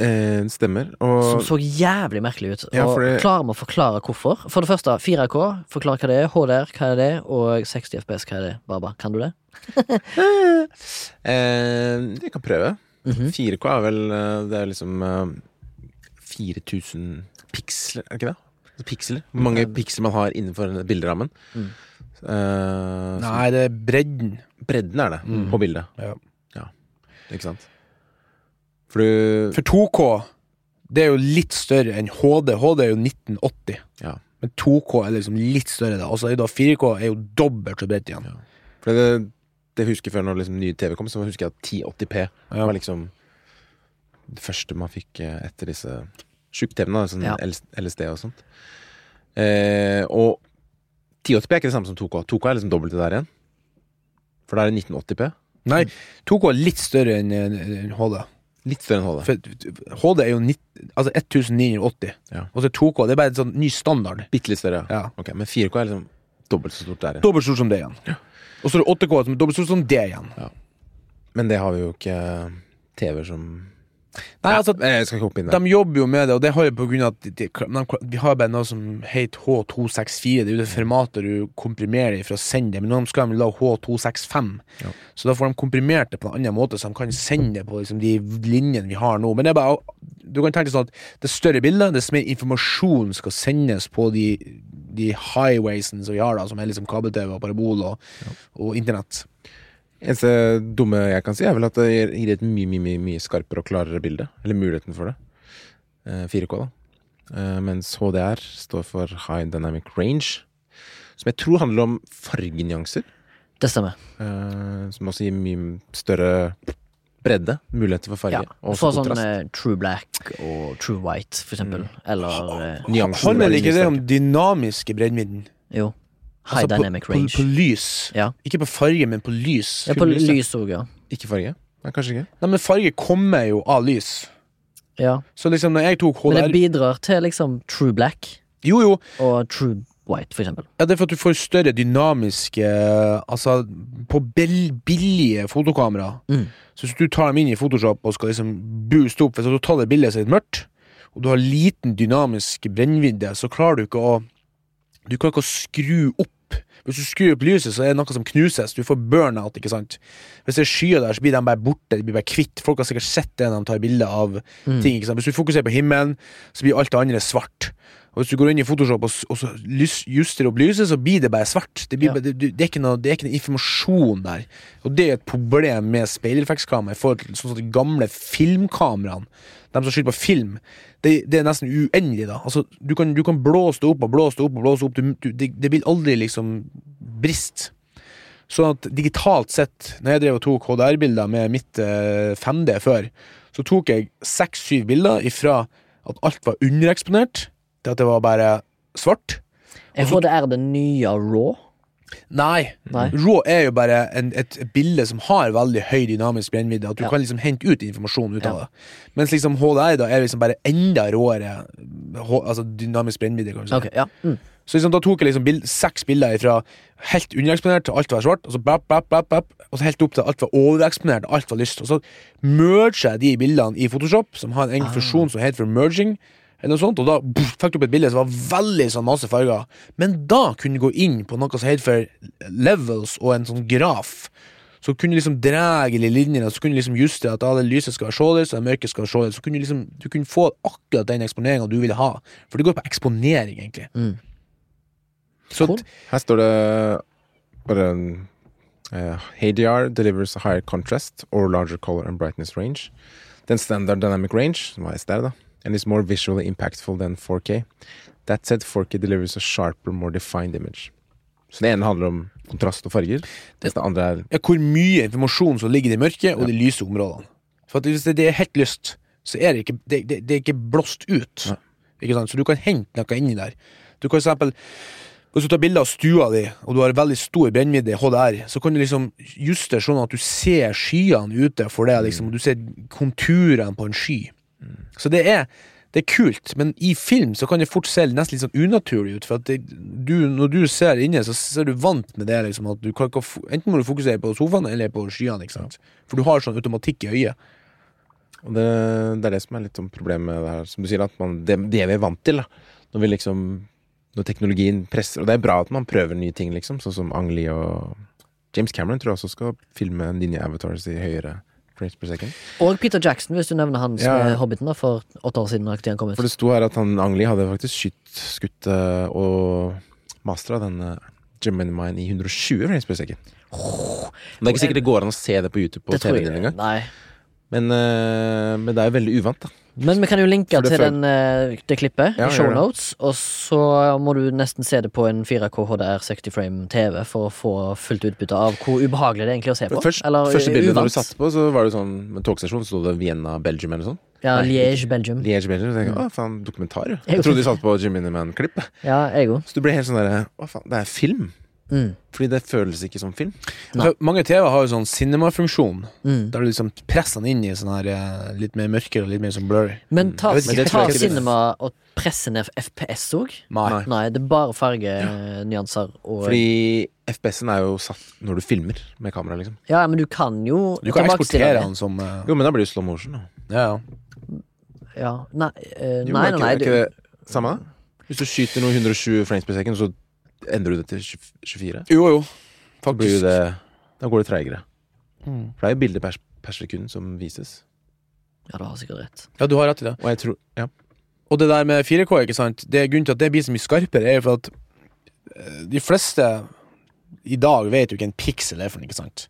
Eh, stemmer. som så jævlig merkelig ut. Ja, og det- Klarer vi å forklare hvorfor? For det første, 4K, forklar hva det er. HDR, hva er det? Og 60 FPS, hva er det? Baba, kan du det? eh, jeg kan prøve. Mhm. 4K er vel eh, Det er liksom eh, 4000 piksler, er det ikke det? Altså Piksler. Hvor mange piksler man har innenfor bilderammen. Mm. Uh, Nei, det er bredden. bredden er det Mm. på bildet. Ja. Ikke sant? For du For 2K, det er jo litt større enn HD. HD er jo 1980. Ja. Men 2K er liksom litt større, da. Er da 4K er jo dobbelt så bredt igjen. For det, det husker jeg før når liksom ny TV kom, så husker jeg at 1080P Ja. var liksom det første man fikk eh, etter disse tjukk-TV-ene, sånn Ja. LSD og sånt. Eh, og 1080P er ikke det samme som 2K. 2K er liksom dobbelt det der igjen. For da er det 1980P. Nei, 2K er litt større enn en HD. Litt større enn HD. For HD er jo 19, altså 1980. Ja. Og så er 2K det er bare en sånn ny standard. Bitte litt større, ja. Ja. Ok, Men 4K er liksom dobbelt så stort der igjen. Dobbelt stort som det igjen. Og så er det 8K som er dobbelt stort som det igjen. Men det har vi jo ikke TV-er som Nei, altså, Eh, Jeg skal ikke hoppe inn der. De jobber jo med det, og det har jo på grunn av at de, de, vi har bare noe som heter H264. Det er jo det formatet du komprimerer i for å sende det, men nå skal de la H265. Ja. Så da får de komprimert det på en annen måte, så de kan sende det på liksom, de linjene vi har nå. Men det er bare Du kan tenke sånn at det større bildet, dess mer informasjon skal sendes på de, de highwaysene som vi har, da, som er liksom kabel-TV og parabol og, og internett. Eneste dumme jeg kan si, er vel at det gir- et mye, mye, mye, mye skarpere og klarere bilde. Eller muligheten for det. Eh, 4K, da. Eh, mens HDR står for High Dynamic Range. Som jeg tror handler om fargenyanser. Det stemmer. Eh, som også gir mye større bredde. Muligheter for farge. Ja. Og For sånn eh, True Black og True White, for eksempel. Eller eh, Handler er ikke det om dynamiske bredden? Jo. High Altså, Dynamic på, Range. På, på lys. Ja. Ikke på farge, men på lys. ja, på lys, lys òg, ja. Ikke farge? Nei, kanskje ikke. Nei, men farge kommer jo av lys. ja. Så liksom når jeg tok Men det bidrar til liksom True Black Jo, jo, og True White, for eksempel. ja, det er for at du får større dynamiske Altså, på billige fotokamera Mm. Så hvis du tar dem inn i Photoshop og skal liksom booste opp Hvis du tar det bildet som er litt mørkt, og du har liten dynamisk brennvidde, så klarer du ikke å Du klarer ikke skru opp. Hvis du skrur opp lyset, så er det noe som knuses. Du får burnout, ikke sant. Hvis det er skyer der, så blir de bare borte. De blir bare kvitt. Folk har sikkert sett det når de tar bilder av Mm. ting. ikke sant? Hvis du fokuserer på himmelen, så blir alt det andre svart. Og hvis du går inn i Photoshop og, og justerer opp lyset, så blir det bare svart. Det, blir, Ja. det, det, er noe, det er ikke noe informasjon der. Og det er et problem med speilreflekskamera i forhold til sånn som de gamle filmkameraene. De som skyter på film. Det, det er nesten uendelig, da. Altså, du, kan, du kan blåse det opp og blåse det opp og blåse opp. Du, du, det, det vil aldri liksom briste. Sånn at digitalt sett, når jeg drev og tok HDR-bilder med mitt eh, 5D før, så tok jeg seks-syv bilder ifra at alt var undereksponert, til at det var bare svart. Er det nye Raw. Nei. Nei. RAW er jo bare en, et bilde som har veldig høy dynamisk brennvidde. At du Ja. kan liksom hente ut informasjon ut av Ja. det. Mens liksom HDR da er liksom bare enda råere altså dynamisk brennvidde. si. Okay, ja. Mm. Så liksom, da tok jeg liksom bild, seks bilder fra helt undereksponert til alt var svart, og så bap, bap, bap, bap, og så helt opp til alt var overeksponert alt var lyst. Og så merger jeg de bildene i Photoshop, som har en egen funksjon som heter for merging. Eller noe sånt, og da pff, fikk du opp et bilde som var veldig sånn masse farger. Men da kunne du gå inn på noe som heter for levels og en sånn graf. Så kunne du liksom dra i linjene, og så kunne du liksom justere at det lyset skal være således, og det mørke skal være således. Så kunne du liksom du kunne få akkurat den eksponeringa du ville ha. For det går på eksponering, egentlig. Mm. Så Cool. Her står det bare uh, HDR delivers a higher contrast or larger color and brightness range than standard dynamic range, som var SDR, da, and is more visually impactful than 4K. That said, 4K delivers a sharper, more defined image. Så det ene handler om kontrast og farger, Det, det andre er ja, hvor mye informasjon som ligger i mørket, mørke og de lyse områdene. For hvis det, er helt lyst, så er det ikke, det, det, det er ikke blåst ut. Ja. Ikke sant? Så du kan hente noe inni der. Du kan for eksempel Hvis du tar bilde av stua di, og du har veldig stor brennvidde i HDR, så kan du liksom justere sånn at du ser skyene ute for det, liksom, du ser konturene på en sky. Så det er, det er kult, men i film så kan det fort se nesten litt sånn unaturlig ut. For det, du, når du ser inne, så ser er du vant med det. liksom at du kan Enten må du fokusere på sofaen eller på skyene. ikke sant? For du har sånn automatikk i øyet. Og det, det er det som er litt sånn problemet med det her, som du sier, at man, det, det vi er vant til, da. Når vi liksom Når teknologien presser Og det er bra at man prøver nye ting, liksom, sånn som Ang Lee og James Cameron tror jeg også skal filme Ninja Avatars i høyere frames per second. Og Peter Jackson, hvis du nevner Han Ja. med Hobbiten da, for åtte år siden. han kom ut. For det sto her at han Ang Lee hadde faktisk skutt, skutt eh, og mastra den Gemini Mine i 120 frames per second. Men det er ikke sikkert det går an å se det på YouTube på TV-en engang. Nei. Men, eh, men det er jo veldig uvant, da. Men vi kan jo linke til den, eh, det klippet Ja, i shownotes, og så må du nesten se det på en 4K HDR 60 frame TV for å få fullt utbytte av hvor ubehagelig det er egentlig å se på. Først, Eller første bildet når du satte på, så var det sånn med togstasjon, sto det Vienna, Belgium eller sånn. Ja, Liège, Belgium. Liège, Belgium. Så tenkte jeg, å faen, dokumentar, jo. Jeg trodde de satt på Jimmy Miniman-klipp. Ja, jeg. Så du ble helt sånn derre Å, faen, det er film. Mm. Fordi det føles ikke som film. Altså, Mange TV har jo sånn cinemafunksjon. Mm. der du liksom presser den inn i sånn her eh, litt mer mørkere og litt mer sånn blurry. Men ta, Jeg vet ikke, det tror ta jeg ikke det- cinema og presse ned FPS òg? Nei. Nei. Det er bare fargenyanser og Fordi FPS-en er jo satt når du filmer med kamera, liksom. Ja, men du kan jo Du kan eksportere den som eh, Jo, men da blir det slow motion, da. Ja, ja. Ja, nei, eh, Jo, nei, nei, nei er du, ikke det samme, da? Hvis du skyter noe 120 frames per second, så endrer du det til 24? Jo, jo. Faktisk. det Da går det treigere. Mm. For det er jo bilder per, per sekund som vises. Ja, du har sikkert rett. Ja, du har rett i det. Og jeg tror Ja. Og det der med 4K, ikke sant Det er Grunnen til at det blir så mye skarpere, er jo for at eh, de fleste i dag vet jo ikke en piksel er for noe, ikke sant?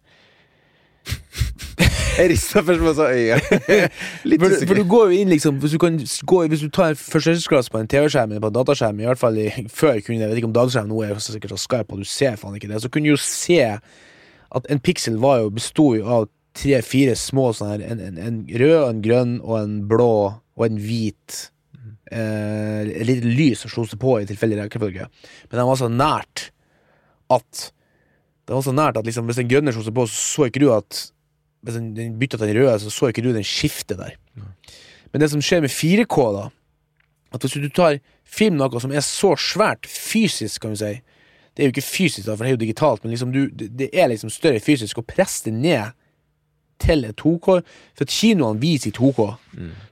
Jeg rista først med så øya. Litt For, for du går jo inn liksom Hvis du, kan gå, hvis du tar førsteklasse på en TV-skjerm eller på en dataskjerm, i hvert fall i, før kunne jeg vet ikke om dataskjerm nå er så sikkert så skarp, og du ser faen ikke det, så kunne du jo se at en piksel var jo besto av tre-fire små sånne her, en, en, en rød, en grønn og en blå og en hvit. Eh, lite lys som slo seg på i tilfeldig rekkefølge. Men den var så nært at Det var så nært at liksom, hvis den grønne slo seg på, så så ikke du at Hvis den, den bytta til den røde, så så ikke du den skiftet der. Men det som skjer med 4K, da At hvis du tar film noe som er så svært fysisk, kan vi si Det er jo ikke fysisk, da, for det er jo digitalt, men liksom du, det, er liksom større fysisk å presse det ned til et 2K. For at kinoene viser i 2K.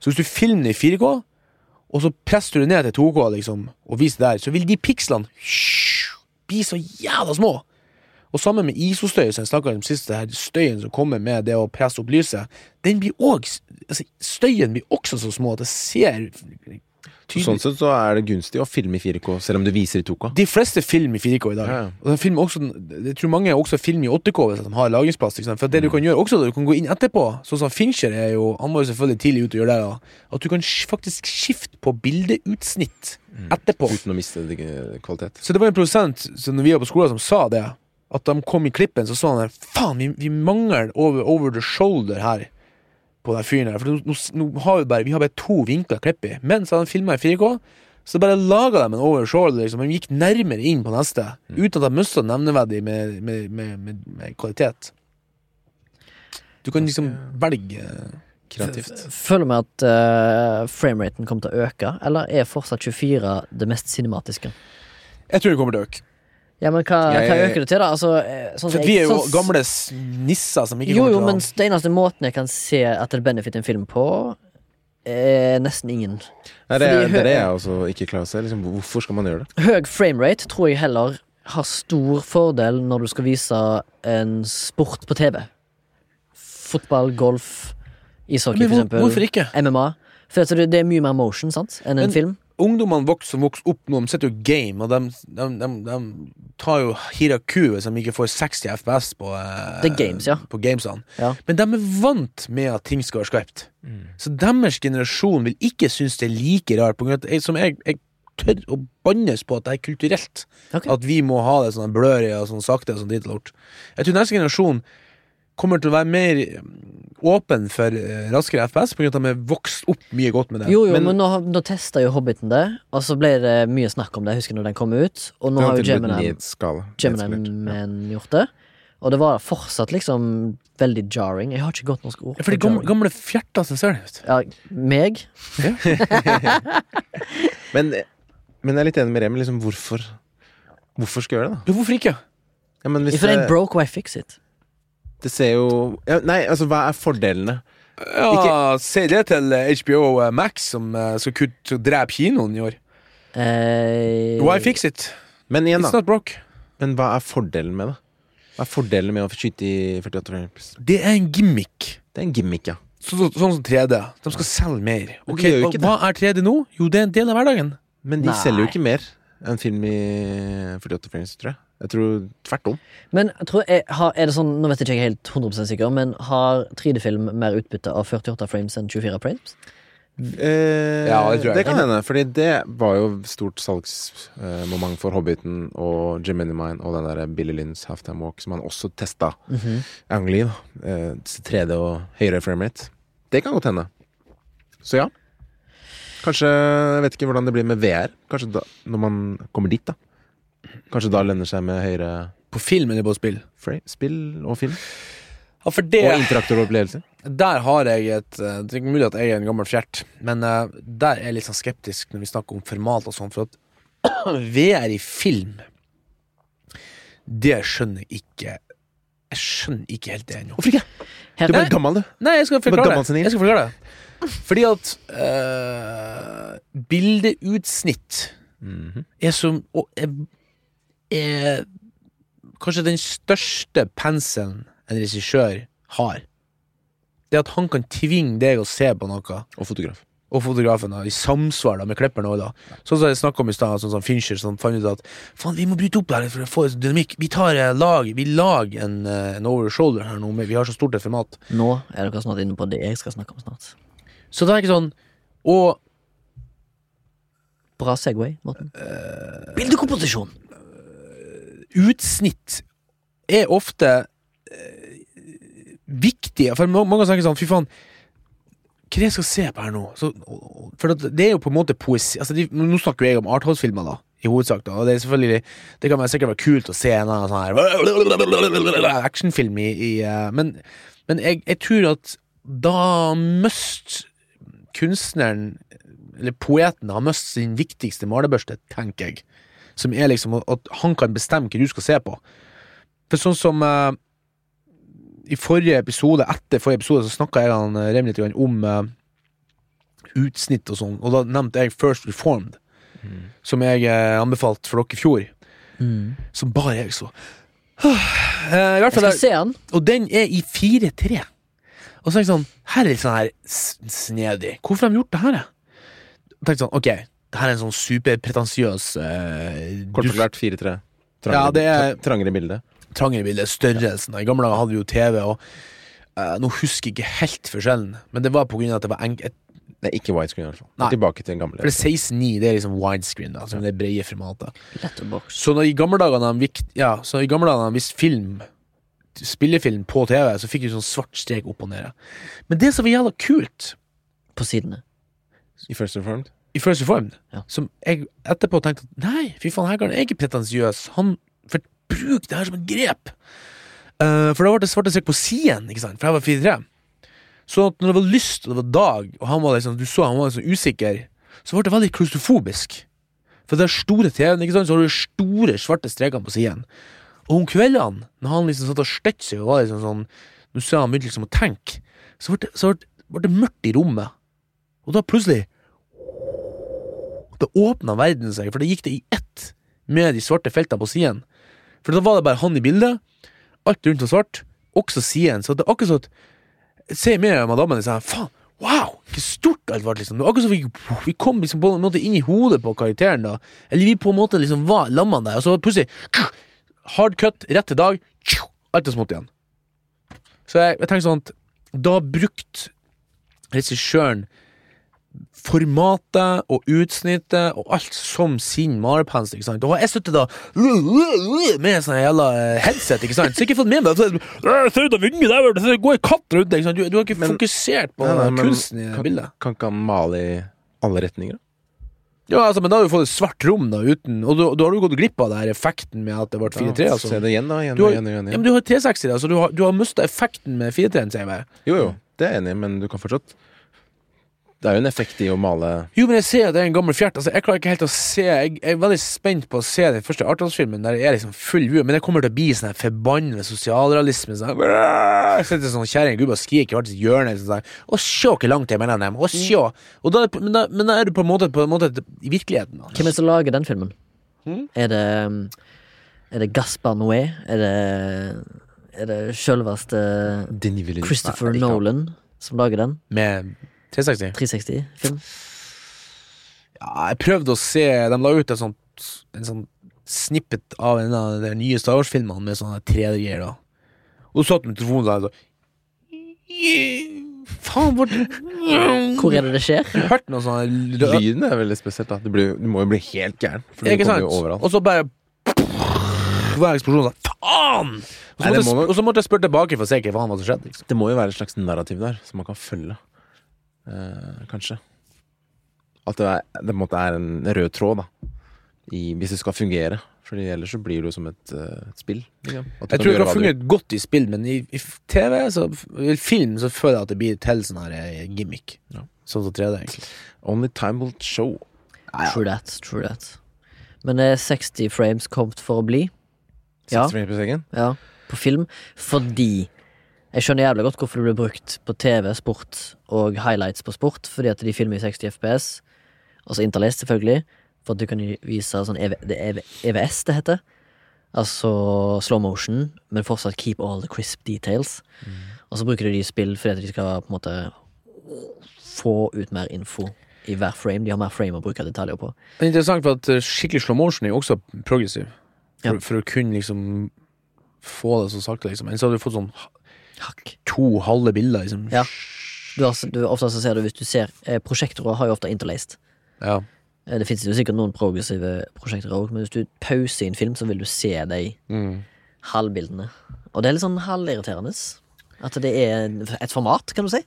Så hvis du filmer det i 4K, og så presser du det ned til 2K liksom, og viser det der, så vil de pikslene bli så jævla små. Og sammen med ISO-støy, som jeg snakket om sist, det her støyen som kommer med det å presse opp lyset, den blir også, altså, støyen blir også så små at det ser tydelig. Sånn sett så er det gunstig å filme i 4K, selv om du viser i 2K. De fleste filmer i 4K i dag. Ja. Og de filmer også, jeg tror mange også filmer i 8K hvis de har lagringsplass. For det du kan gjøre også, du kan gå inn etterpå. Sånn som Fincher er jo Han var jo selvfølgelig tidlig ute og gjøre det. da At du kan faktisk skifte på bildeutsnitt etterpå. Uten å miste kvalitet. Så det var en produsent som når vi var på skolen som sa det. At de kom i klippen, så sa han der, faen, vi, vi mangler over, over the shoulder her. På den fyren her. For nå, nå, nå har vi bare Vi har bare to vinkler klipp i. Men så hadde han filma i 4K. Så bare laga de en over shoulder. Liksom. De gikk nærmere inn på neste. Uten at de mista nevneverdig med, med, med, med, med kvalitet. Du kan liksom velge Kreativt. Føler vi at uh, frameraten kommer til å øke, eller er fortsatt 24 det mest cinematiske? Jeg tror det kommer til å øke. Ja, men hva, hva øker det til, da? Altså, eh, sånn, For jeg- vi er jo sånn- gamle nisser som ikke Jo, kommer til å men det eneste måten jeg kan se at det benefit en film på, er nesten ingen. Nei, det, er, Fordi det er det jeg også ikke klarer å se. Liksom, hvorfor skal man gjøre det? Høy framerate tror jeg heller har stor fordel når du skal vise en sport på TV. Fotball, golf, ishockey, Men for eksempel. hvorfor ikke? MMA. For det er mye mer motion sant, enn en Men- film. Ungdommene vokser, som vokser opp nå, de sitter jo game, og de, de, de, de tar jo hiraku hvis de ikke får 60 FPS på, eh, games, ja. på gamesene. Ja. Men de er vant med at ting skal være skarpt. Så deres generasjon vil ikke synes det er like rart, på grunn av at jeg, som jeg, jeg tør å bannes på at det er kulturelt. Okay. At vi må ha det sånn blurry og sånn sakte og sånn dit og lort. Jeg tror neste generasjon kommer til å være mer eh, åpen for eh, raskere FPS, av at de har vokst opp mye godt med det. Jo, jo, men, Men- nå, nå testa jo Hobbiten det, og så ble det mye snakk om det. Jeg husker når den kom ut. Og nå har jo til Gemini, nedskala- Gemini nedskalert. Gjort det. Og det var fortsatt liksom veldig jarring. Jeg har ikke godt norsk ord. Ja, for de gamle, gamle fjerta seg det ut. Ja, meg? Men, men jeg er litt enig med Remi. Liksom, hvorfor Hvorfor skal jeg gjøre det, da? Jo, hvorfor ikke? Ja, men hvis If it ain't broke, why fix it? Det ser jo ja, Nei, altså, hva er fordelene? Ja, Si det til eh, HBO Max, som eh, skal kutte og drepe kinoen i år. Eh, Why fix it? Men igjen, It's da. not broke. Men hva er fordelen med det? Hva er fordelen med å skyte i 48 frames? Det er en gimmick. Det er en gimmick, ja. Så, så, sånn som 3D. De skal selge mer. Jo og ikke Hva er 3D nå? Jo, det er en del av hverdagen. Men de Nei. selger jo ikke mer enn film i 48 frames, tror jeg. Jeg tror tvert om. Men jeg tror jeg har, er det sånn, nå vet jeg ikke jeg er helt 100 sikker, men har 3D-film mer utbytte av 48 frames enn 24 frames? Eh, Ja, det tror jeg. det kan hende, Fordi det var jo stort salgsmoment for Hobbiten og Jim Minimine og den der Billy Lynns Halftime Walk, som han også testa. Ang Lee, da. Eh, 3D og høyere framerate. Det kan godt hende. Så ja. Kanskje Jeg vet ikke hvordan det blir med VR. Kanskje da, når man kommer dit, da. Kanskje da lønner seg med høyere På film eller på spill. frame, spill og film. Ja, for det Og interaktive opplevelser. Der har jeg et eh, Det er ikke mulig at jeg er en gammel fjert, men uh, der er jeg litt sånn skeptisk når vi snakker om format og sånn, for at VR i film Det skjønner jeg ikke Jeg skjønner ikke helt det ennå. Hvorfor ikke? Du er bare gammel, du. Nei, jeg skal forklare det. Jeg skal forklare det. Fordi at uh, bildeutsnitt Mhm. er som og er, er kanskje den største penselen en regissør har. Det at han kan tvinge deg å se på noe, Og fotograf. og fotografen da, i samsvar da, med klipperen også, da. Sånn som jeg snakket om i stad, sånn som Fincher, som fant ut at faen, vi må bryte opp der for å få dynamikk. Vi tar eh, lag, vi lager en, eh, en over shoulder her nå, men vi har så stort et format. Nå er dere snart inne på det jeg skal snakke om snart. Så det er ikke sånn Og Bra Segway, Morten. Uh, Bildekomposisjon! Utsnitt er ofte eh, viktig. For mange tenker sånn, fy faen, hva er det jeg skal se på her nå? Så, for det er jo på en måte poesi altså de, Nå snakker jeg om arthouse-filmer, da. I hovedsak, da. Og det er selvfølgelig Det kan sikkert være kult å se en sånn her actionfilm i, i eh, Men, men jeg, jeg tror at da must kunstneren, eller poeten, har must sin viktigste malebørste, tenker jeg. Som er liksom at- han kan bestemme hva du skal se på. For sånn som uh, I forrige episode, etter forrige episode, så snakka jeg han eh, Rem litt om uh, utsnitt og sånn, og da nevnte jeg First Reformed, som jeg uh, anbefalte for dere i fjor. Mm. Som bare jeg så. uh, I hvert Jeg skal der, se den. og den er i 4-3. Og så er jeg sånn Her er litt sånn her snedig. Hvorfor har de gjort det her? tenkte sånn, ok, det her er en sånn superpretensiøs uh, Kort forklart 4-3. Trangere, Ja, det er- trangere bilde. trangere bilde, størrelsen. I gamle dager hadde vi jo TV, og uh, nå husker jeg ikke helt forskjellen, men det var på grunn av at det var enk et, er ikke widescreen, i hvert fall. Nei. Tilbake til den gamle. For det 16.9, det er liksom widescreen, da, som det brede formatet. Så når i gamle dager de vikt, ja, så i gamle dager de viste film, spillefilm på TV, så fikk du sånn svart strek opp og ned. Men det som var jævla kult På sidene. I First Reformed. I First Reformed, Ja. som jeg etterpå tenkte at nei, fy faen, her er ikke pretensiøs. Han får bruke det her som et grep. Uh, for da ble det svarte strek på siden, ikke sant? For jeg var 4-3. Så når det var lyst og det var dag, og han var liksom, du så han var liksom usikker, så ble det veldig klaustrofobisk. For det er store TV-en, ikke sant, så har du store svarte strekene på siden. Og om kveldene, når han liksom satt og støtte seg og var liksom sånn Nå ser han begynte liksom å tenke, så ble det, så ble det, ble det mørkt i rommet. Og da plutselig Da åpna verden seg, for da gikk det i ett med de svarte feltene på siden. For da var det bare han i bildet, alt rundt var svart, også siden. Så det er akkurat sånn at Se med madammen og sier faen, wow, hvor stort alt var. liksom. Det var akkurat som vi, vi kom liksom på en måte inn i hodet på karakteren, da. Eller vi på en måte liksom var lammene der, og så plutselig hard cut, rett til dag, alt er smått igjen. Så jeg, jeg tenker sånn at da brukte regissøren formatet og utsnittet og alt som sin malerpensel, ikke sant. Og jeg sitter da med sånn jævla eh, headset, ikke sant. Så ikke fått med meg at «Øh, Ser ut av vinge der, det går en katt rundt deg. Du, du har ikke Men- fokusert på Nei, nei, kunsten i kan- bildet. Kan ikke han male i alle retninger? Ja, altså, men da har du fått et svart rom, da, uten Og da da har du gått glipp av det her effekten med at det ble 4-3, Ja, altså. Se det igjen, da. Igjen, Du har- igjen, igjen, Ja, igjen. men du har 360, så Du har, du har mista effekten med 4-3-en, sier jeg. Jo, jo, det er jeg enig i, men du kan fortsatt Det er jo en effekt i å male Jo, men jeg ser at det er en gammel fjert. Altså, jeg klarer ikke helt å se Jeg, jeg er veldig spent på å se den første Arthouse-filmen der det er liksom full vue, men det kommer til å bli sånn her forbannet sosialrealisme. Sånn, jeg sitter sånn kjerring gubbe og skriker i hvert sitt hjørne. Sånn, og se hvor langt det er mellom dem. Og se. Og da, men, da, men da er du på en måte, på en måte i virkeligheten. Altså. Hvem er det som lager den filmen? Mm. Er det um, Er det Gaspar Noé? Er det Er det sjølveste Christopher Nei. Nolan som lager den? Med 360. 360-film? Ja, jeg prøvde å se De la ut et sånt, en sånn snippet av en av de nye Star Wars-filmene med sånne 3D-greier. da. Og så satt du med telefonen der og så Faen, hvor Hvor er det det skjer? Hørt noe sånn Lyden er veldig spesielt. da Du, blir, du må jo bli helt gæren. For det Ikke kommer sant? jo overalt. Og så bare Hver eksplosjon sånn Faen! Og så, Nei, måtte, må jeg, og så måtte jeg spørre tilbake for å se hva faen som skjedde. Liksom. Det må jo være et slags narrativ der, som man kan følge. Eh, kanskje. At det, er, det på en måte er en rød tråd, da. I, hvis det skal fungere. Fordi ellers så blir det jo som et, eh, et spill. Liksom. At Jeg tror det har fungert godt i spill, men i, i TV, så, i film, så føler jeg at det blir til sånn her eh, gimmick. Ja. Sånn som 3D, egentlig. Only time will show. True that, true that. Men er 60 frames kommet for å bli? Ja. frames per second. Ja, på film. Fordi Jeg skjønner jævlig godt hvorfor det blir brukt på TV, sport og highlights på sport. Fordi at de filmer i 60 FPS. Altså interlaced, selvfølgelig. For at du kan vise sånn EV, det EV, EVS det heter. Altså slow motion, men fortsatt keep all the crisp details. Og så bruker de det i spill fordi at de skal på en måte få ut mer info i hver frame. De har mer frame å bruke detaljer på. Det er interessant, for at eh, skikkelig slow motion er jo også progressiv. For, Ja. for å kunne liksom få det så sakte, liksom. Ellers hadde du fått sånn Hakk. to halve bilder, liksom. Ja. Du har, du, ofte så ser du hvis du ser eh, Prosjektorer har jo ofte interlaced. Ja. Eh, Det finnes jo sikkert noen progressive prosjekter òg, men hvis du pauser i en film, så vil du se de Mm. halvbildene. Og det er litt sånn halvirriterende. At det er et format, kan du si.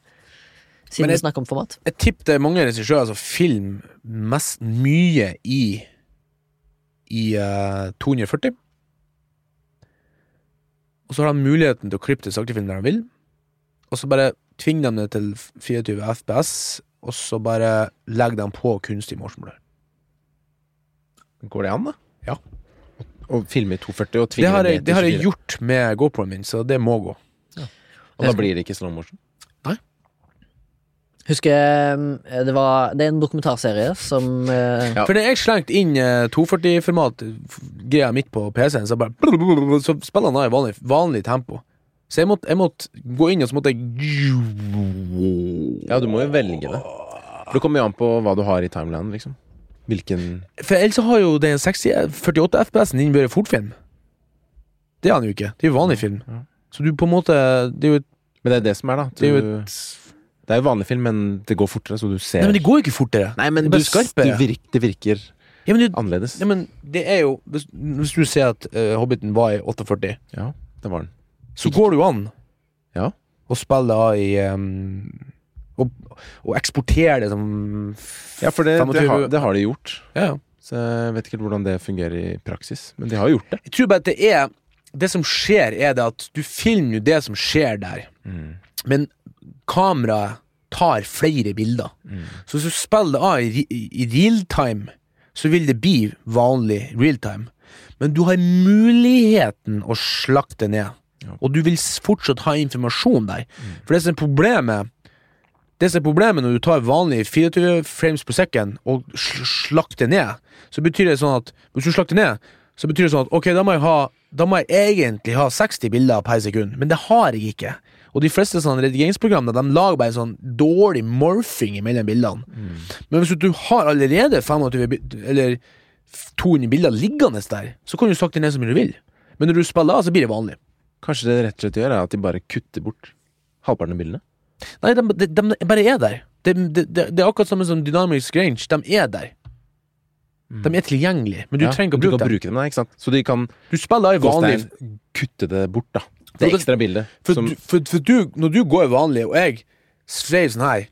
Siden Men jeg- vi snakker om format. Jeg tipper det er mange regissører som filmer mest mye i I eh, 240. Og så har de muligheten til å klippe til saktefilm der de vil. Og så bare tvinger de det til 24 FPS, og så bare legger de på kunstig morsmåler. Går det an, da? Ja. Å filme i 240 og Det tvinge har, det jeg, ned det har jeg gjort med GoProen min, så det må gå. Og da blir det ikke slow motion. Nei. Husker eh, det var Det er en dokumentarserie som eh, Ja. For det er slengt inn eh, 240-format greia midt på PC-en, så Så spiller han av i vanlig, vanlig tempo. Så jeg måtte, jeg måtte gå inn, og så måtte jeg Ja, du må jo velge det. For det kommer jo an på hva du har i timelinen, liksom. Hvilken For ellers har jo den 60, 48 FPS-en vært fortfilm. Det er han jo ikke. Det er jo vanlig film. Ja. Så du på en måte Det er jo et, Men det er det som er, da. det er jo et det er jo vanlig film, men det går fortere, så du ser Nei, men det går jo ikke fortere. Nei, men det du, er du det virker Ja, men, du, annerledes. ja, men det er jo Hvis, hvis du ser at uh, Hobbiten var i 48, Ja, det var den. så går det jo an Ja. å spille i um, og, og eksportere det som Ja, for det, det, har, det har de gjort. Ja, ja. Så jeg vet ikke hvordan det fungerer i praksis, men de har gjort det. Jeg tror bare at det er Det som skjer, er det at du filmer jo det som skjer der, men kameraet tar flere bilder. Så hvis du spiller av i, i, i real time, så vil det bli vanlig real time. Men du har muligheten å slakte ned, Ja. og du vil fortsatt ha informasjon der. For det som er problemet det som er problemet når du tar vanlig 24 frames per second og sl slakter ned, så betyr det sånn at hvis du slakter ned, så betyr det sånn at ok, da må jeg ha Da må jeg egentlig ha 60 bilder per sekund, men det har jeg ikke. Og de fleste sånne redigeringsprogrammene De lager bare en sånn dårlig morphing mellom bildene. Men hvis du har allerede 25 bi- eller 200 bilder liggende der, så kan du sakte ned så mye du vil. Men når du spiller av, så blir det vanlig. Kanskje det rett og slett gjør, er at de bare kutter bort halvparten av bildene. Nei, de, de, de bare er der. Det de, er akkurat samme som dynamic range. De er der. De er tilgjengelige, men du Ja, trenger ikke å bruke dem. bruke dem, sant? Så de kan Du spiller i vanlig kutte det bort, da. Det er ekstra bilde. For, Som, for, for, for du, når du går vanlig, og jeg sveiv sånn her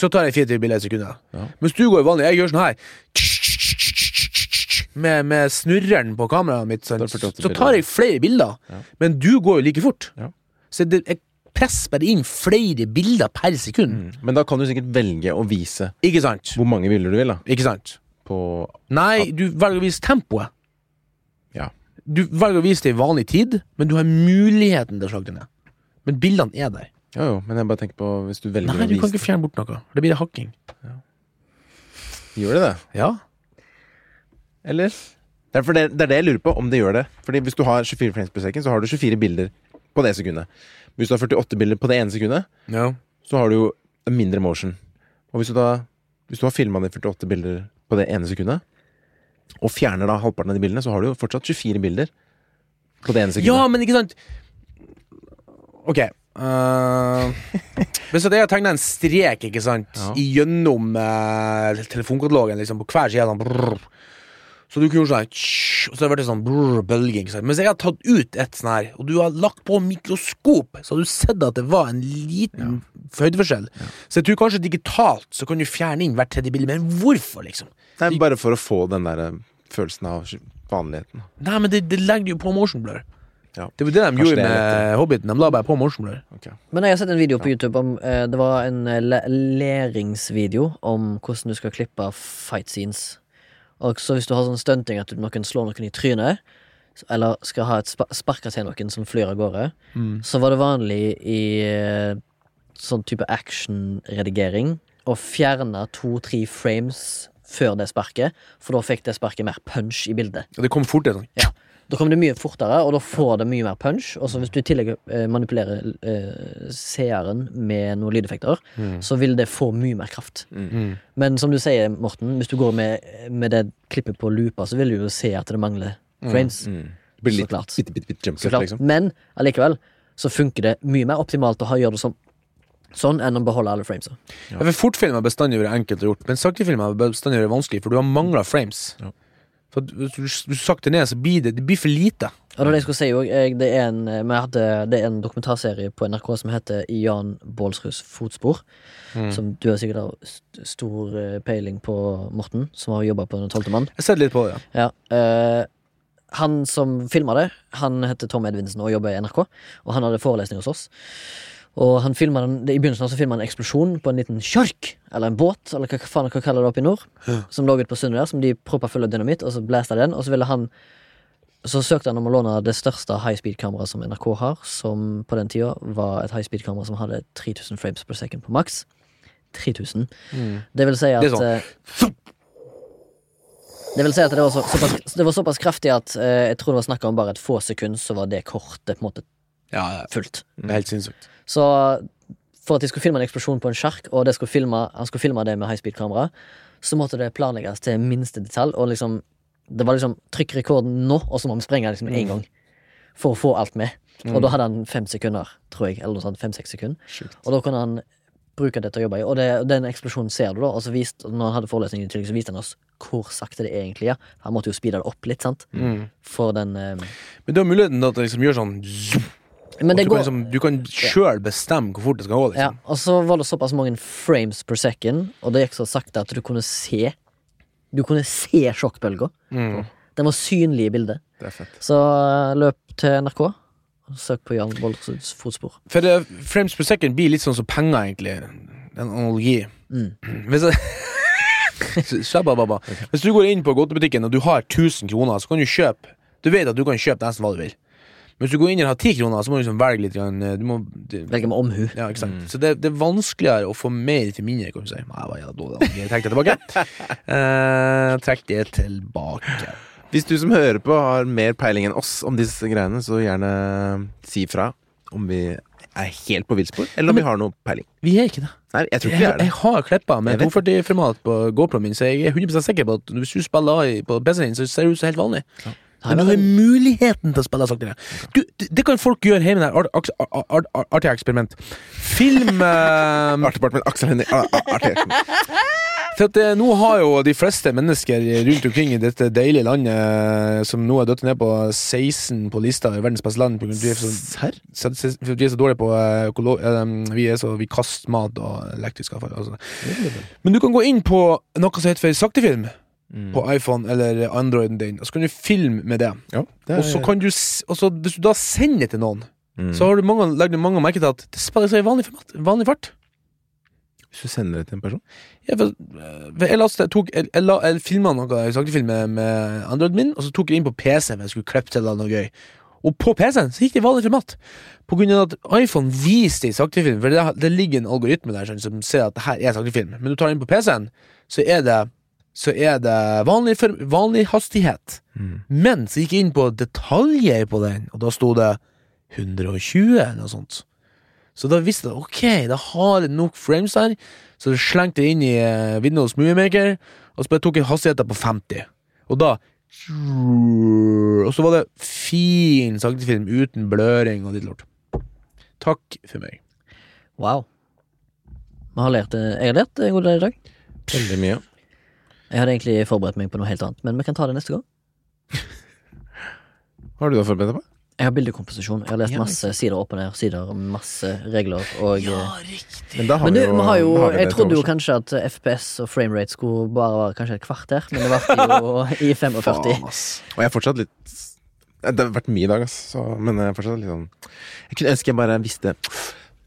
Så tar jeg 24 bilder i sekundet. Ja. Mens du går vanlig, jeg gjør sånn her med, med snurreren på kameraet mitt, sånn, Da det 48 så tar jeg flere bilder. Ja. Men du går jo like fort. Ja. Så det, jeg presser bare inn flere bilder per sekund. Mm. men da kan du sikkert velge å vise Ikke sant? hvor mange bilder du vil, da. Ikke sant? På Nei, du velger å vise tempoet. Ja. Du velger å vise det i vanlig tid, men du har muligheten til å slage det ned. Men bildene er der. Jo, jo, men jeg bare tenker på hvis du velger Nei, å du kan ikke fjerne bort noe. Det blir det hakking. Gjør det det? Ja. Eller? Det er, det, det er det jeg lurer på, om det gjør det. Fordi hvis du har 24 frames per second, så har du 24 bilder på det sekundet. Hvis du har 48 bilder på det ene sekundet, ja. så har du jo mindre motion. Og hvis du da Hvis du har filma de 48 bilder på det ene sekundet, og fjerner da halvparten av de bildene, så har du jo fortsatt 24 bilder på det ene sekundet. Ja, men ikke sant Ok. Uh, hvis at jeg har tegna en strek ikke sant Ja. gjennom uh, telefonkatalogen liksom, på hver side sånn, brrr, Så du kunne gjort sånn Og så har det vært sånn bølge. Ikke sant? Mens jeg har tatt ut et sånn her, og du har lagt på mikroskop, så har du sett at det var en liten høydeforskjell. Så jeg tror kanskje digitalt så kan du fjerne inn hvert tredje bilde, men hvorfor, liksom? Nei, bare for å få den der eh, følelsen av vanligheten. Nei, men det, det legger jo på motion blur. Ja. Det var det de Kanskje gjorde det er med Hobbiten. De la bare på motion blur. Okay. Men jeg har sett en video på YouTube om eh, Det var en eh, læringsvideo om hvordan du skal klippe fight scenes. Og så hvis du har sånn stunting at noen slår noen i trynet, eller skal ha et sparka til noen som flyr av gårde, så var det vanlig i eh, sånn type action-redigering å fjerne to-tre frames før det sparket, for da fikk det sparket mer punch i bildet. Og det kom fort. det Sånn. Ja. Da kommer det mye fortere, og da får det mye mer punch. Og hvis du i tillegg eh, manipulerer eh, seeren med noen lydeffekter, så vil det få mye mer kraft. Mm. Men som du sier, Morten, hvis du går med, med det klippet på loopa, så vil du jo se at det mangler frames. Mm. Det blir Så litt klart. bitte, bitte, bitte Så liksom. Men allikevel så funker det mye mer optimalt å ha, gjøre det sånn, sånn enn å beholde alle framesa. Ja. For Fortfilm har bestandig vært enkelt å gjort, men saktefilm har bestandig vært vanskelig, for du har mangla frames. Ja. For Hvis du, du sakter ned, så blir det, det blir for lite. Og det jeg skulle si jeg, Det, er en, eh, hadde, det er en dokumentarserie på NRK som heter I Jan Baalsruds fotspor. Som du har sikkert har stor eh, peiling på, Morten, som har jobba på Den tolvte mann. Jeg har sett litt på det. ja. Ja, øh, han som filma det, han heter Tom Edvinsen og jobber i NRK. Og han hadde forelesning hos oss. Og han filmer den, I begynnelsen så filma han en eksplosjon på en liten sjark, eller en båt, eller hva faen dere kaller det oppe i nord, som lå ute på sundet der, som de proppa full av dynamitt, og så blæste de den, og så ville han så søkte han om å låne det største high speed-kameraet som NRK har, som på den tida var et high speed-kamera som hadde 3000 frames per second på maks. 3000. Det vil si at Det sånn. eh, Det vil si at det var, så, såpass, det var såpass kraftig at eh, jeg tror det var snakk om bare et få sekunder, så var det kortet på en måte Ja, fullt. Det er helt sinnssykt. Så for at de skulle filme en eksplosjon på en sjark, og det skulle filme, han skulle filme det med high speed-kamera, så måtte det planlegges til minste detalj. Og liksom Det var liksom trykk rekorden nå, og så må vi sprenge liksom én gang. For å få alt med. Og da hadde han fem sekunder, tror jeg. Eller noe sånt. Fem-seks sekunder. Shit. Og da kunne han bruke det til å jobbe i. Og det, den eksplosjonen ser du, da. Og så viste, når han hadde forelesningen i tillegg, så viste han oss hvor sakte det egentlig er. Han måtte jo speede det opp litt, sant. For den um... Men du har muligheten til å liksom gjøre sånn Men det du, går kan liksom, du kan sjøl bestemme hvor fort det skal gå. Ja, Liksom. og så var det såpass mange frames per second, og det gikk så sakte at du kunne se Du kunne se sjokkbølga. Mm. Den var synlig i bildet. Så eh, løp til NRK. Søk på Jan Boldsens fotspor. For det, frames per second blir litt sånn som penger, egentlig. En analogi. Mm. Hvis jeg. Hvis du går inn på godtebutikken og du har 1000 kroner, så kan du kjøpe Du vet at du kan kjøpe nesten hva du vil. Men hvis du går inn og har ti kroner, så må du liksom velge litt. eh, Du må, det, Velge med omhu. ja, ikke sant? Så det, det er vanskeligere å få mer til mindre, kan du si. Nei, det er det da. Jeg trekker det tilbake. uh, trekk det tilbake. Hvis du som hører på har mer peiling enn oss om disse greiene, så gjerne si fra om vi er helt på villspor, eller om vi har noe peiling. Vi er ikke det. Nei, jeg tror Jeg, ikke vi er det. jeg har klippa med 240-format på GoPro min, så jeg er 100% sikker på at hvis du spiller i på PC-en din, så ser det ut som helt vanlig. Men du har muligheten til å spille saktere. Du, det, det kan folk gjøre hjemme der. Art, art, art, artig eksperiment. Film eh, Artig eksperiment. Aksel Hennie. Ah, ah, artig. For at eh, nå har jo de fleste mennesker rundt omkring i dette deilige landet eh, som nå er dødt ned på 16 på lista i verdens beste land på at vi er så, er dårlige på økolo... eh, Vi er så Vi kaster mat og elektrisk avfall. Altså. Men du kan gå inn på noe som heter for saktefilm Mm. på iPhone eller Androiden din, og så kan du filme med det. Ja, det Og så kan du så Hvis du da sender det til noen, Mm. så har du mange, legger mange merke til at det spiller seg i vanlig, format, vanlig fart. Hvis du sender det til en person? Ja, for, eh, for jeg, lastet, jeg, tok, jeg, jeg, jeg filma noe jeg saktefilm med, med Androiden min, og så tok jeg inn på PC for jeg skulle klippe til noe gøy. Og på PC-en så gikk det i vanlig format. På grunn av at iPhone viste det i saktefilm. For det, det ligger en algoritme der sånn, som ser at det her er saktefilm. Men du tar inn på PC-en, så er det Så er det vanlig, for, vanlig hastighet. Mm. Men så gikk jeg inn på detaljer på den, og da sto det 120 eller noe sånt. Så da visste jeg ok, da har jeg nok frames der. Så jeg slengte det inn i eh, Windows Movie Maker, og så tok jeg hastigheten på 50. Og da Og så var det fin saktefilm uten bløring og ditt lort. Takk for meg. Wow. Vi har lært, jeg har lært en god del i dag. Veldig mye. Jeg hadde egentlig forberedt meg på noe helt annet, men vi kan ta det neste gang. Hva har du da forberedt deg på? Jeg har bildekomposisjon. Jeg har lest masse sider opp og ned, sider masse regler og Ja, riktig. Men da har Men du, vi har jo da har vi Jeg trodde jo kanskje at FPS og framerate skulle bare være kanskje et kvarter, men det varte jo i 45. Faen, ass. Og jeg er fortsatt litt Det har vært mye i dag, ass. Så, men jeg er fortsatt litt sånn Jeg kunne ønske jeg bare visste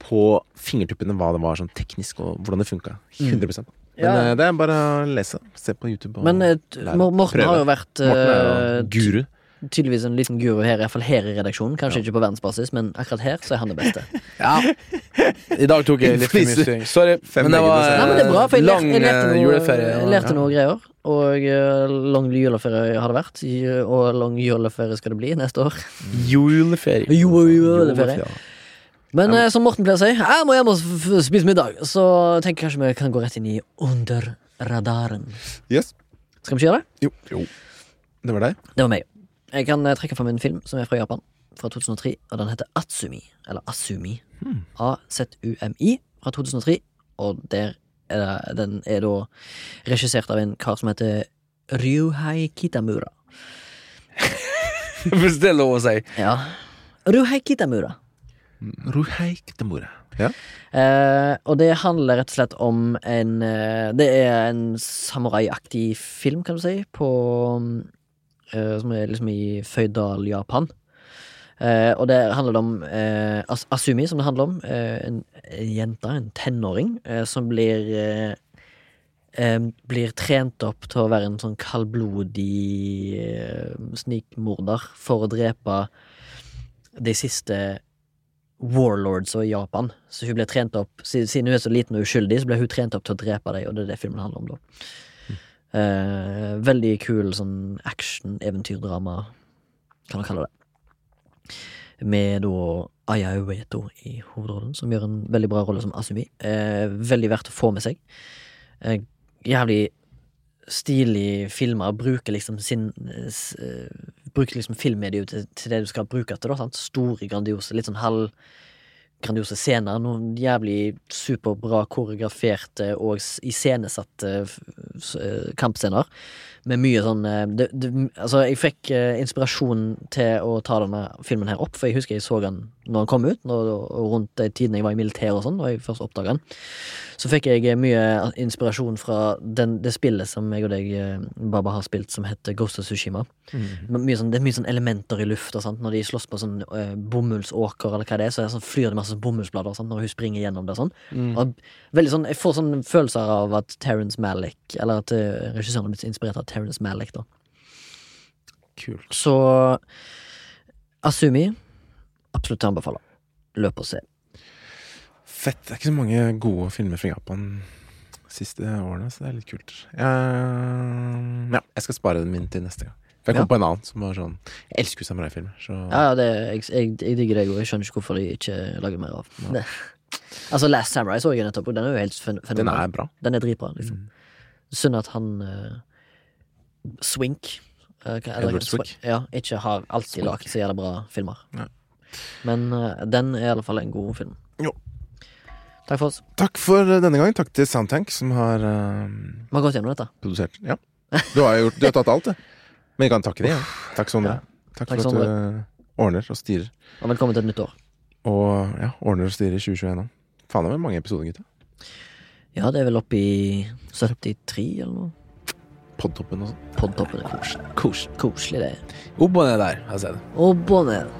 på fingertuppene hva det var sånn teknisk, og hvordan det funka. 100 Men Ja. eh, det er bare å lese. Se på YouTube. Men eh. Morten har jo vært er eh, guru. tydeligvis en liten guru her, iallfall her i redaksjonen. Kanskje ikke på verdensbasis, men akkurat her så er han det beste. Ja. I dag tok jeg litt for mye styring. Sorry. Fem Men det var Nei, men det bra, jeg lang jeg lærte, noe, juleferie. jeg lærte noe greier. Og lang juleferie har det vært, og lang juleferie skal det bli neste år. Juleferie. Juleferie. Juleferie. Men eh, som Morten pleier å si, jeg må hjem og f- f- spise middag. Så tenker jeg kanskje vi kan gå rett inn i Under radaren. Yes. Skal vi ikke gjøre det? Jo. Det var deg. Det var meg. Jeg kan eh, trekke fram en film som er fra Japan, fra 2003, og den heter Atsumi. Eller Asumi. A-Z-U-M-I fra 2003. Og der er det, den er da regissert av en kar som heter Ryuhei Kitamura. Hvis det er lov å si. Ja. Ruhei Kitamura. Ruhei Kitamura. Ja. Eh, og det handler rett og slett om en eh, Det er en samuraiaktig film, kan du si, på eh, Som er liksom i føydal Japan. Eh, og det handler om eh, As Asumi, som det handler om. Eh, en, en jente, en tenåring, eh, som blir Blir trent opp til å være en sånn kaldblodig snikmorder for å drepe de siste warlords i Japan. Så hun ble trent opp Siden hun er så liten og uskyldig, så ble hun trent opp til å drepe dem, og det er det filmen handler om, da. Eh, veldig kul sånn action, eventyrdrama, kan man kalle det. med da Aya Ueto i hovedrollen, som gjør en veldig bra rolle som Asumi. Eh, veldig verdt å få med seg. Eh, jævlig stilig filmer. Bruker liksom sin eh, eh, Bruker liksom filmmediet til, til det du skal bruke til, da. Store, grandiose, litt sånn halv grandiose scener. Noen jævlig superbra koreograferte og iscenesatte eh, kampscener. Med mye sånn eh, det, det, Altså, jeg fikk eh, inspirasjon til å ta denne filmen her opp, for jeg husker jeg så den når den kom ut, når, og rundt de tidene jeg var i militæret og sånn, da jeg først oppdaga den. Så fikk jeg eh, mye inspirasjon fra den, det spillet som jeg og deg, eh, Baba, har spilt, som heter Ghost of Tsushima. Mm. Mye sånn, det er mye sånn elementer i lufta. Når de slåss på sånn eh, bomullsåker, eller hva det er, så er det sånn, flyr det masse bomullsblader sant? når hun springer gjennom det. Sånn. Og veldig sånn, jeg får sånn følelser av at Terence Malick, eller at regissøren har blitt inspirert av Terence Malick. da Kult. Så Asumi, absolutt anbefaler. Løp og se. Fett. Det er ikke så mange gode filmer fra Japan de siste årene, så det er litt kult. Jeg, ja, jeg skal spare den min til neste gang. For jeg kom Ja. på en annen som var sånn Jeg elsker samuraifilmer, så Ja, ja, det, jeg, jeg, jeg digger det og jeg skjønner ikke hvorfor de ikke lager mer av. Det. Altså, Last Samurai så jeg nettopp, og den er jo helt fenomenal. den er bra. Den er dritbra, liksom. Synd at han eh, Swink eh, eller- Edward Swick. Ja, ikke har alltid Swink. lagd så jævla bra filmer. Ja. Men uh, den er i alle fall en god film. Jo. Takk for oss. Takk for denne gang. Takk til Soundtank, som har uh, Vi har gått gjennom dette. produsert Ja. Du har, gjort, du har tatt alt, du. Men jeg kan takke deg. Ja. Takk, Sondre. Takk, Takk, for at du eh, ordner og styrer. Og velkommen til et nytt år. Og ja, ordner og styrer i 2021 òg. Faen, det var mange episoder, gutta. Ja, det er vel oppe i 73 eller noe. Podtoppen og sånn. Podtoppen er koselig. Kos. Koselig, det. Opp og ned der, har jeg sett. Og båndet.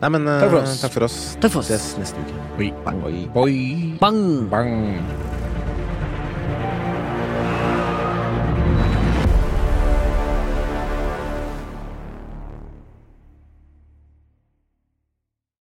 Nei, men eh, Takk for oss. Takk for oss. Takk for oss. Ses neste uke. Oi. Oi. Oi. Bang! Bang.